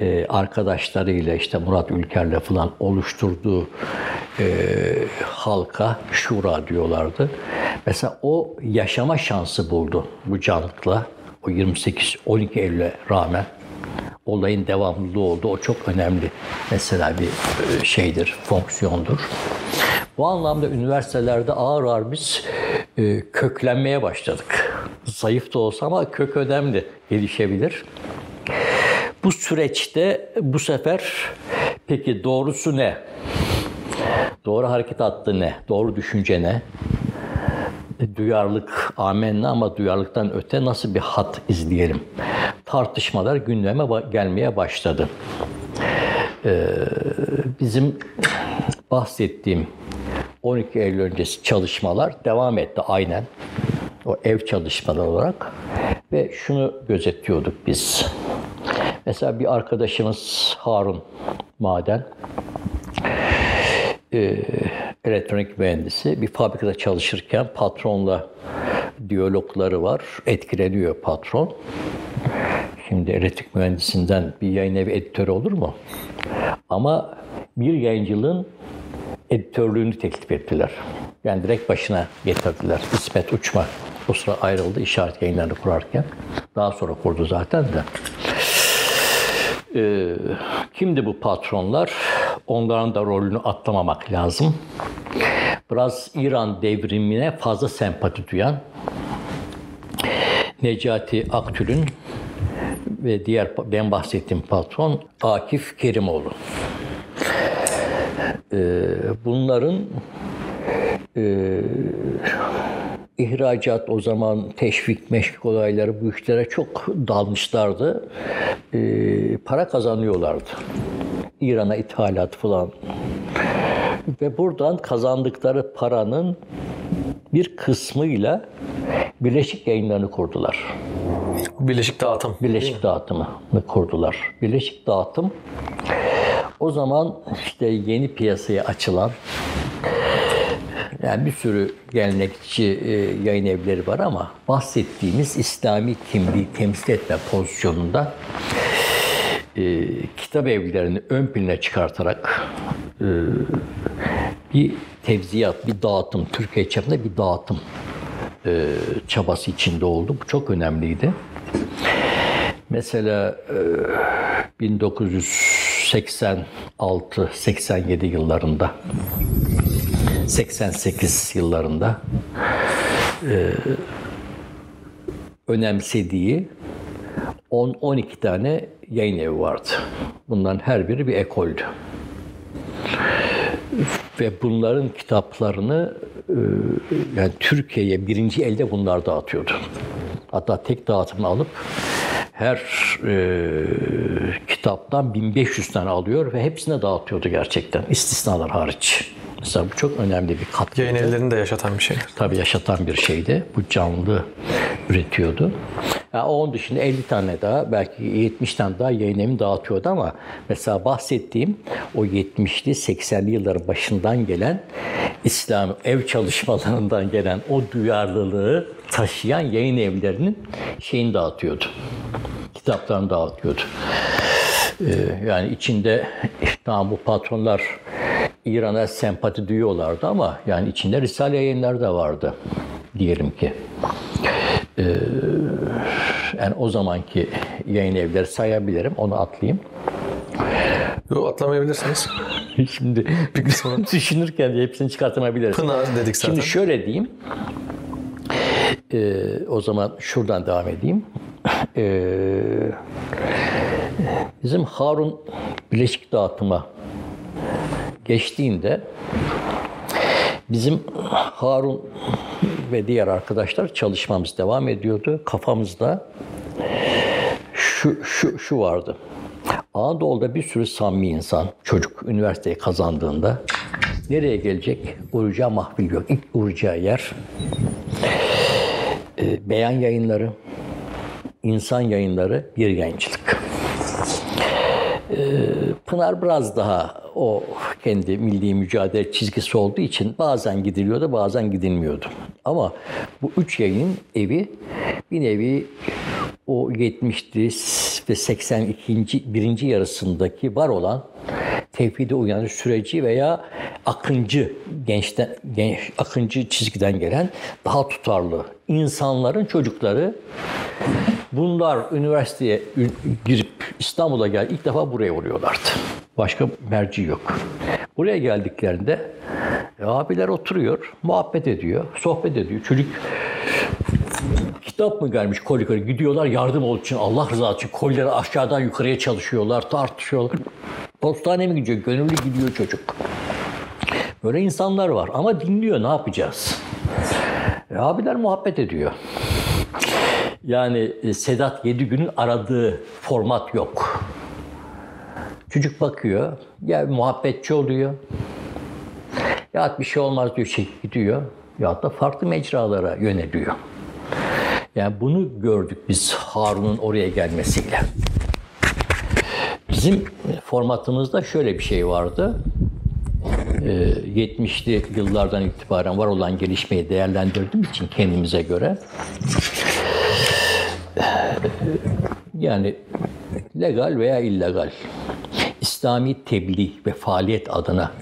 e, arkadaşlarıyla işte Murat Ülker'le falan oluşturduğu e, halka şura diyorlardı. Mesela o yaşama şansı buldu bu canlılıkla. O 28-12 Eylül'e rağmen olayın devamlılığı oldu. O çok önemli mesela bir e, şeydir, fonksiyondur. Bu anlamda üniversitelerde ağır ağır biz e, köklenmeye başladık. Zayıf da olsa ama kök önemli, gelişebilir. Bu süreçte bu sefer peki doğrusu ne? Doğru hareket hattı ne? Doğru düşünce ne? Duyarlılık amenna ama duyarlılıktan öte nasıl bir hat izleyelim? Tartışmalar gündeme gelmeye başladı. Ee, bizim bahsettiğim 12 Eylül öncesi çalışmalar devam etti aynen. O ev çalışmaları olarak. Ve şunu gözetiyorduk biz. Mesela bir arkadaşımız Harun Maden, e, elektronik mühendisi bir fabrikada çalışırken patronla diyalogları var. Etkileniyor patron. Şimdi elektrik mühendisinden bir yayın evi editörü olur mu? Ama bir yayıncılığın editörlüğünü teklif ettiler. Yani direkt başına getirdiler. İsmet Uçma o sıra ayrıldı işaret yayınlarını kurarken. Daha sonra kurdu zaten de. Ee, kimdi bu patronlar? Onların da rolünü atlamamak lazım. Biraz İran devrimine fazla sempati duyan Necati Aktül'ün ve diğer ben bahsettiğim patron Akif Kerimoğlu. Ee, bunların e, ihracat o zaman teşvik meşvik olayları bu işlere çok dalmışlardı. Ee, para kazanıyorlardı. İran'a ithalat falan. Ve buradan kazandıkları paranın bir kısmıyla Birleşik Yayınlarını kurdular. Birleşik dağıtım. Birleşik dağıtımı kurdular. Birleşik dağıtım o zaman işte yeni piyasaya açılan Yani bir sürü gelenekçi e, yayın evleri var ama bahsettiğimiz İslami kimliği temsil etme pozisyonunda e, kitap evlerini ön plana çıkartarak e, bir tevziyat, bir dağıtım, Türkiye çapında bir dağıtım e, çabası içinde oldu. Bu çok önemliydi. Mesela e, 1986-87 yıllarında 88 yıllarında e, önemsediği 10-12 tane yayın evi vardı. Bunların her biri bir ekoldü. Ve bunların kitaplarını e, yani Türkiye'ye birinci elde bunlar dağıtıyordu. Hatta tek dağıtımını alıp her e, kitaptan 1500 tane alıyor ve hepsine dağıtıyordu gerçekten. istisnalar hariç. Mesela bu çok önemli bir katkı. Yayın evlerini de yaşatan bir şey. Tabii yaşatan bir şeydi. Bu canlı üretiyordu. Yani onun dışında 50 tane daha belki 70 tane daha yayın evi dağıtıyordu ama mesela bahsettiğim o 70'li 80'li yılların başından gelen İslam ev çalışmalarından gelen o duyarlılığı taşıyan yayın evlerinin şeyini dağıtıyordu. Kitaplarını dağıtıyordu. Ee, yani içinde tamam bu patronlar İran'a sempati duyuyorlardı ama yani içinde Risale yayınları da vardı diyelim ki. Ee, yani o zamanki yayın evleri sayabilirim. Onu atlayayım. Yo, atlamayabilirsiniz. Şimdi düşünürken de hepsini çıkartamayabiliriz. Pınar dedik zaten. Şimdi şöyle diyeyim. Ee, o zaman şuradan devam edeyim. Ee, bizim Harun Bileşik Dağıtıma geçtiğinde bizim Harun ve diğer arkadaşlar çalışmamız devam ediyordu. Kafamızda şu, şu, şu vardı. Anadolu'da bir sürü samimi insan, çocuk üniversiteyi kazandığında nereye gelecek? Uğrayacağı mahfil yok. İlk uğrayacağı yer e, beyan yayınları, insan yayınları, bir yayıncılık. E, Pınar biraz daha o kendi milli mücadele çizgisi olduğu için bazen gidiliyordu, bazen gidilmiyordu. Ama bu üç yayının evi bir nevi o 70'li ve 82. birinci yarısındaki var olan tevhide uyanış süreci veya akıncı gençten genç, akıncı çizgiden gelen daha tutarlı insanların çocukları bunlar üniversiteye girip İstanbul'a gel ilk defa buraya uğruyorlardı. Başka merci yok. Buraya geldiklerinde e, abiler oturuyor, muhabbet ediyor, sohbet ediyor. Çocuk kitap mı gelmiş koli gidiyorlar yardım olduğu için Allah rızası için kolileri aşağıdan yukarıya çalışıyorlar, tartışıyorlar. Postane mi gidiyor? Gönüllü gidiyor çocuk. Böyle insanlar var ama dinliyor ne yapacağız? E, abiler muhabbet ediyor. Yani e, Sedat Yedigün'ün aradığı format yok. Çocuk bakıyor, ya muhabbetçi oluyor. Ya bir şey olmaz diyor, çekip gidiyor. Ya da farklı mecralara yöneliyor. Yani bunu gördük biz Harun'un oraya gelmesiyle. Bizim formatımızda şöyle bir şey vardı. 70'li yıllardan itibaren var olan gelişmeyi değerlendirdiğim için kendimize göre yani legal veya illegal İslami tebliğ ve faaliyet adına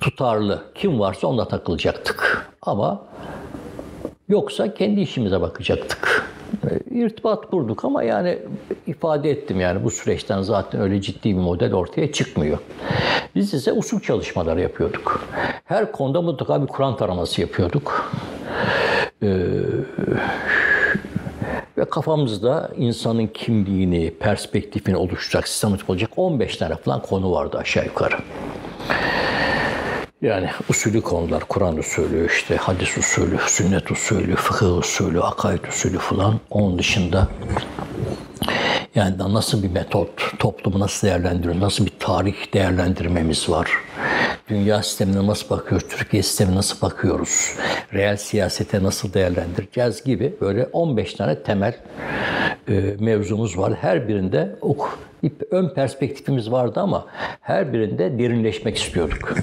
tutarlı kim varsa onunla takılacaktık. Ama yoksa kendi işimize bakacaktık. İrtibat kurduk ama yani ifade ettim yani bu süreçten zaten öyle ciddi bir model ortaya çıkmıyor. Biz ise usul çalışmaları yapıyorduk. Her konuda mutlaka bir Kur'an taraması yapıyorduk. Ee, ve kafamızda insanın kimliğini, perspektifini oluşturacak, sistematik olacak 15 tane falan konu vardı aşağı yukarı. Yani usulü konular, Kur'an usulü, işte hadis usulü, sünnet usulü, fıkıh usulü, akaid usulü falan. Onun dışında yani nasıl bir metot, toplumu nasıl değerlendiriyor, nasıl bir tarih değerlendirmemiz var. Dünya sistemine nasıl bakıyoruz, Türkiye sistemine nasıl bakıyoruz, reel siyasete nasıl değerlendireceğiz gibi böyle 15 tane temel e, mevzumuz var. Her birinde ok, ön perspektifimiz vardı ama her birinde derinleşmek istiyorduk.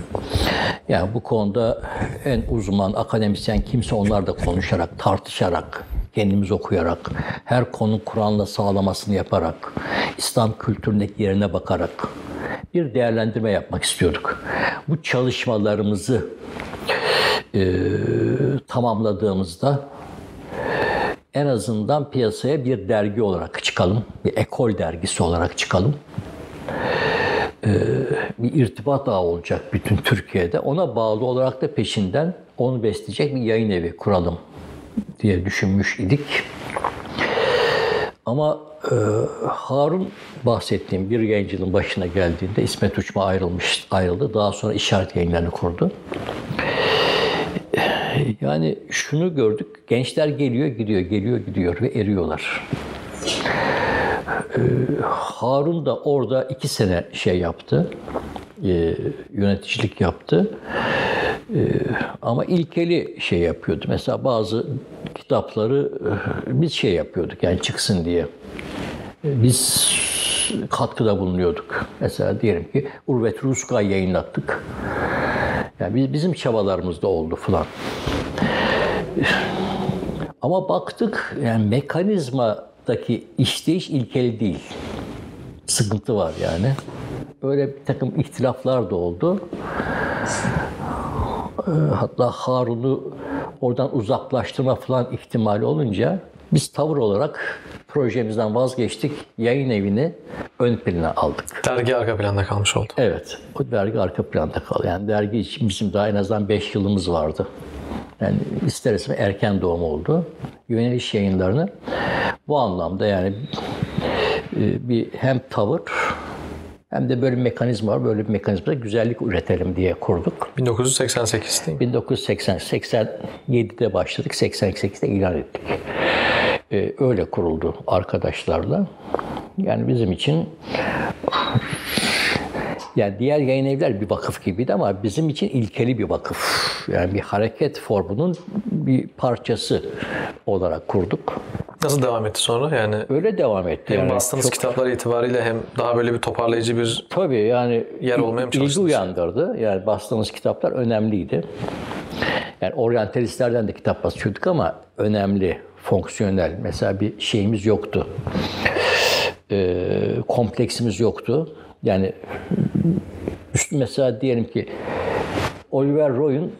Yani bu konuda en uzman akademisyen kimse onlar da konuşarak, tartışarak, kendimiz okuyarak, her konu Kur'an'la sağlamasını yaparak, İslam kültüründeki yerine bakarak bir değerlendirme yapmak istiyorduk. Bu çalışmalarımızı e, tamamladığımızda en azından piyasaya bir dergi olarak çıkalım, bir ekol dergisi olarak çıkalım. Ee, bir irtibat ağı olacak bütün Türkiye'de. Ona bağlı olarak da peşinden onu besleyecek bir yayın evi kuralım diye düşünmüş idik. Ama e, Harun bahsettiğim bir yayıncının başına geldiğinde İsmet Uçma ayrılmış, ayrıldı. Daha sonra işaret yayınlarını kurdu. Yani şunu gördük, gençler geliyor gidiyor, geliyor gidiyor ve eriyorlar. Ee, Harun da orada iki sene şey yaptı, e, yöneticilik yaptı. E, ama ilkeli şey yapıyordu. Mesela bazı kitapları e, biz şey yapıyorduk yani çıksın diye. Biz katkıda bulunuyorduk. Mesela diyelim ki Urvet Ruska yayınlattık. Yani biz, bizim çabalarımız da oldu falan. Ama baktık yani mekanizmadaki işleyiş ilkeli değil. Sıkıntı var yani. Öyle bir takım ihtilaflar da oldu. Hatta Harun'u oradan uzaklaştırma falan ihtimali olunca biz tavır olarak projemizden vazgeçtik. Yayın evini ön plana aldık. Dergi arka planda kalmış oldu. Evet, o dergi arka planda kaldı. Yani dergi için bizim daha en azından 5 yılımız vardı. Yani ister istemez erken doğum oldu. Yöneliş yayınlarını bu anlamda yani e, bir hem tavır hem de böyle bir mekanizma var. Böyle bir mekanizmada güzellik üretelim diye kurduk. 1988 değil mi? 1980 87'de başladık, 88'de ilan ettik. Ee, öyle kuruldu arkadaşlarla. Yani bizim için yani diğer yayın evler bir vakıf gibiydi ama bizim için ilkeli bir vakıf. Yani bir hareket formunun bir parçası olarak kurduk. Nasıl devam etti sonra? Yani Öyle devam etti. hem yani. bastığınız Çok- kitaplar itibariyle hem daha böyle bir toparlayıcı bir Tabii yani Yer olmaya mı ilgi çalıştınız? uyandırdı. Yani bastığımız kitaplar önemliydi. Yani oryantalistlerden de kitap basıyorduk ama önemli, fonksiyonel. Mesela bir şeyimiz yoktu. Ee, kompleksimiz yoktu. Yani mesela diyelim ki Oliver Roy'un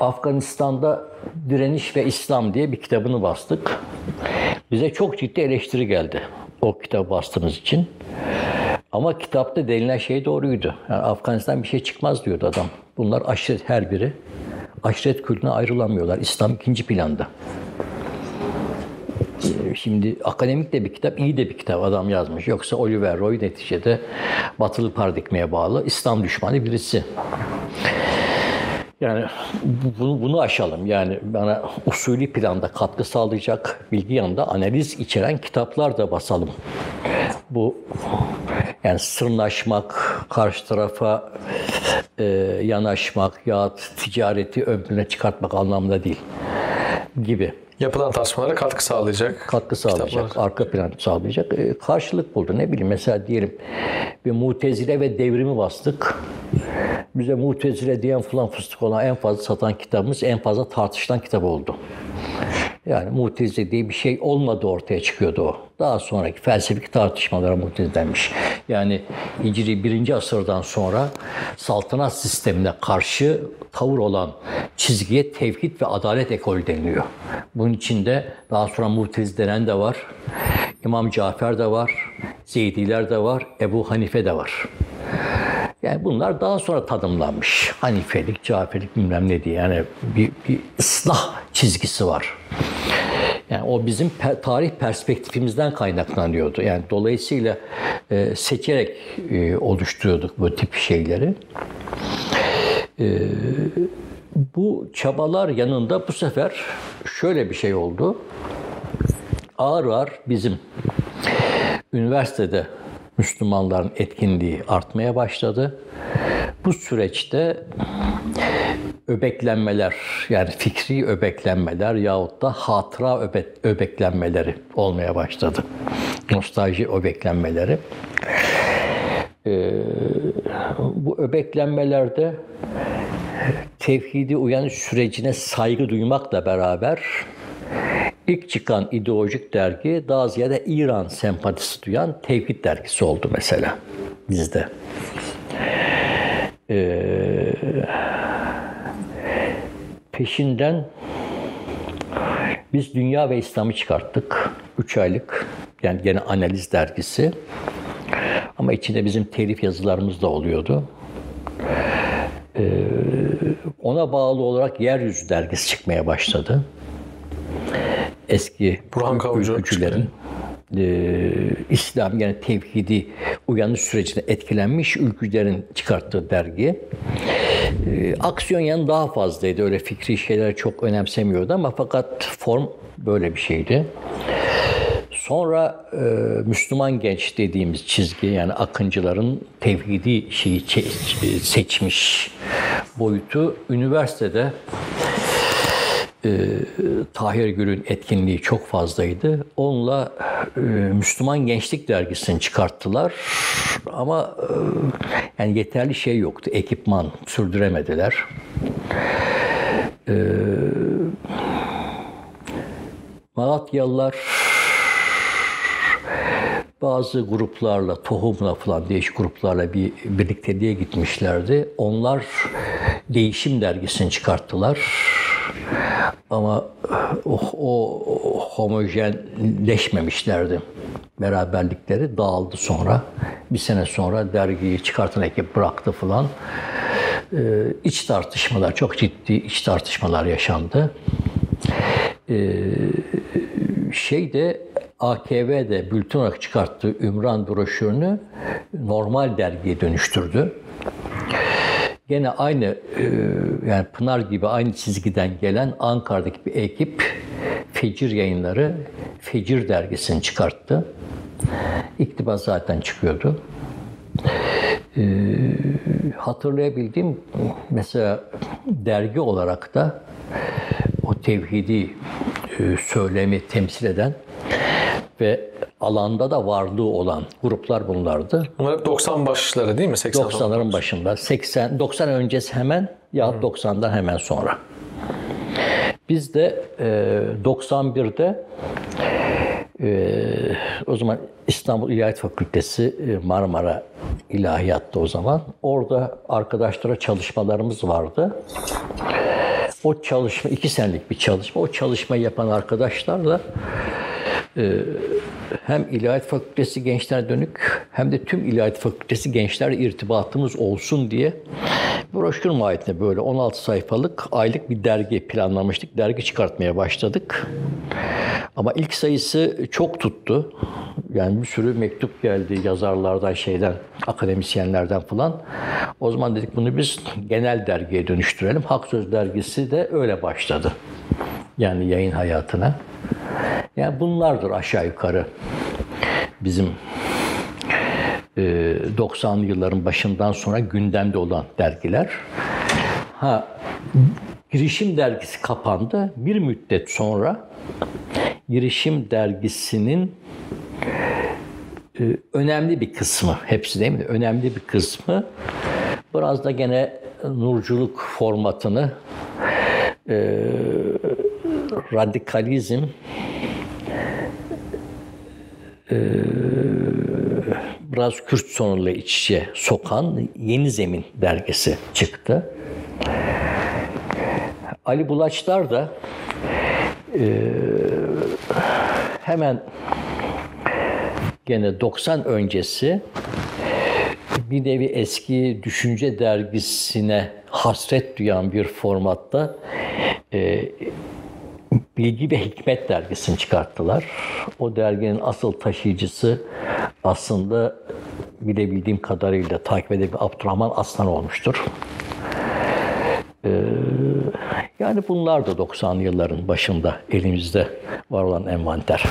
Afganistan'da Direniş ve İslam diye bir kitabını bastık. Bize çok ciddi eleştiri geldi o kitabı bastığımız için. Ama kitapta denilen şey doğruydu. Yani Afganistan bir şey çıkmaz diyordu adam. Bunlar aşiret her biri. Aşiret kültüne ayrılamıyorlar. İslam ikinci planda. Ee, Şimdi akademik de bir kitap, iyi de bir kitap adam yazmış. Yoksa Oliver Roy neticede batılı paradigmaya bağlı İslam düşmanı birisi. Yani bu- bunu, bunu aşalım. Yani bana usulü planda katkı sağlayacak bilgi yanında analiz içeren kitaplar da basalım. Bu yani sırnaşmak, karşı tarafa e, yanaşmak ya ticareti ön plana çıkartmak anlamında değil gibi yapılan tartışmalara katkı sağlayacak. katkı sağlayacak, kitaplar. arka plan sağlayacak. E, karşılık buldu. Ne bileyim mesela diyelim bir mutezile ve devrimi bastık. Bize mutezile diyen falan fıstık olan en fazla satan kitabımız en fazla tartışılan kitap oldu. Yani mutezile diye bir şey olmadı ortaya çıkıyordu o. Daha sonraki felsefik tartışmalara mutezilenmiş. Yani Hicri 1. asırdan sonra saltanat sistemine karşı tavır olan çizgiye tevhid ve adalet ekolü deniliyor. Bunun içinde daha sonra mutezile denen de var. İmam Cafer de var. Zeydiler de var. Ebu Hanife de var. Yani bunlar daha sonra tanımlanmış. Hanifelik, Caferlik bilmem ne diye. Yani bir, bir ıslah çizgisi var. Yani o bizim pe- tarih perspektifimizden kaynaklanıyordu. Yani dolayısıyla e, seçerek e, oluşturuyorduk bu tip şeyleri. E, bu çabalar yanında bu sefer şöyle bir şey oldu. Ağır ağır bizim üniversitede Müslümanların etkinliği artmaya başladı. Bu süreçte öbeklenmeler yani fikri öbeklenmeler yahut da hatıra öbe- öbeklenmeleri olmaya başladı. Nostalji öbeklenmeleri. Ee, bu öbeklenmelerde tevhidi uyanış sürecine saygı duymakla beraber ilk çıkan ideolojik dergi daha ziyade İran sempatisi duyan Tevhid dergisi oldu mesela bizde. Ee, peşinden biz Dünya ve İslam'ı çıkarttık. Üç aylık yani gene analiz dergisi. Ama içinde bizim telif yazılarımız da oluyordu. Ee, ona bağlı olarak Yeryüzü dergisi çıkmaya başladı. Eski Burhan Kavcı ülkücülerin e, İslam yani tevhidi uyanış sürecine etkilenmiş ülkücülerin çıkarttığı dergi. E, aksiyon yanı daha fazlaydı. Öyle fikri şeyler çok önemsemiyordu ama fakat form böyle bir şeydi. Sonra e, Müslüman genç dediğimiz çizgi yani akıncıların tevhidi şeyi seçmiş boyutu üniversitede e, Tahir Gül'ün etkinliği çok fazlaydı. Onunla e, Müslüman Gençlik Dergisi'ni çıkarttılar. Ama e, yani yeterli şey yoktu. Ekipman sürdüremediler. E, Malatyalılar bazı gruplarla, tohumla falan değişik gruplarla bir birlikteliğe gitmişlerdi. Onlar Değişim dergisini çıkarttılar. Ama o, o homojenleşmemişlerdi. Beraberlikleri dağıldı sonra. Bir sene sonra dergiyi çıkartan ekip bıraktı falan. Ee, iç tartışmalar, çok ciddi iç tartışmalar yaşandı. Ee, şeyde AKV'de bülten olarak çıkarttığı Ümran broşürünü normal dergiye dönüştürdü. Gene aynı e, yani Pınar gibi aynı çizgiden gelen Ankara'daki bir ekip Fecir yayınları Fecir dergisini çıkarttı. İktibas zaten çıkıyordu. Ee, hatırlayabildiğim mesela dergi olarak da o tevhidi e, söylemi temsil eden ve alanda da varlığı olan gruplar bunlardı. Bunlar hep 90 başları değil mi? 80 90'ların başında. 80 90 öncesi hemen ya 90'dan hemen sonra. Biz de e, 91'de e, o zaman İstanbul İlahiyat Fakültesi e, Marmara İlahiyat'ta o zaman. Orada arkadaşlara çalışmalarımız vardı. O çalışma, iki senelik bir çalışma. O çalışmayı yapan arkadaşlarla hem İlahiyat Fakültesi gençler dönük hem de tüm İlahiyat Fakültesi gençler irtibatımız olsun diye broşür mahiyetinde böyle 16 sayfalık aylık bir dergi planlamıştık. Dergi çıkartmaya başladık. Ama ilk sayısı çok tuttu. Yani bir sürü mektup geldi yazarlardan, şeyden, akademisyenlerden falan. O zaman dedik bunu biz genel dergiye dönüştürelim. Hak Söz dergisi de öyle başladı. Yani yayın hayatına. Yani bunlardır aşağı yukarı bizim 90'lı yılların başından sonra gündemde olan dergiler. Ha Girişim dergisi kapandı. Bir müddet sonra Girişim dergisinin önemli bir kısmı, hepsi değil mi? Önemli bir kısmı biraz da gene nurculuk formatını radikalizm biraz Kürt sonuyla iç içe sokan Yeni Zemin dergisi çıktı. Ali Bulaçlar da e, hemen gene 90 öncesi bir nevi eski düşünce dergisine hasret duyan bir formatta e, Bilgi ve Hikmet dergisini çıkarttılar. O derginin asıl taşıyıcısı aslında bilebildiğim kadarıyla takip edebildiğim Abdurrahman Aslan olmuştur. Ee, yani bunlar da 90'lı yılların başında elimizde var olan envanter.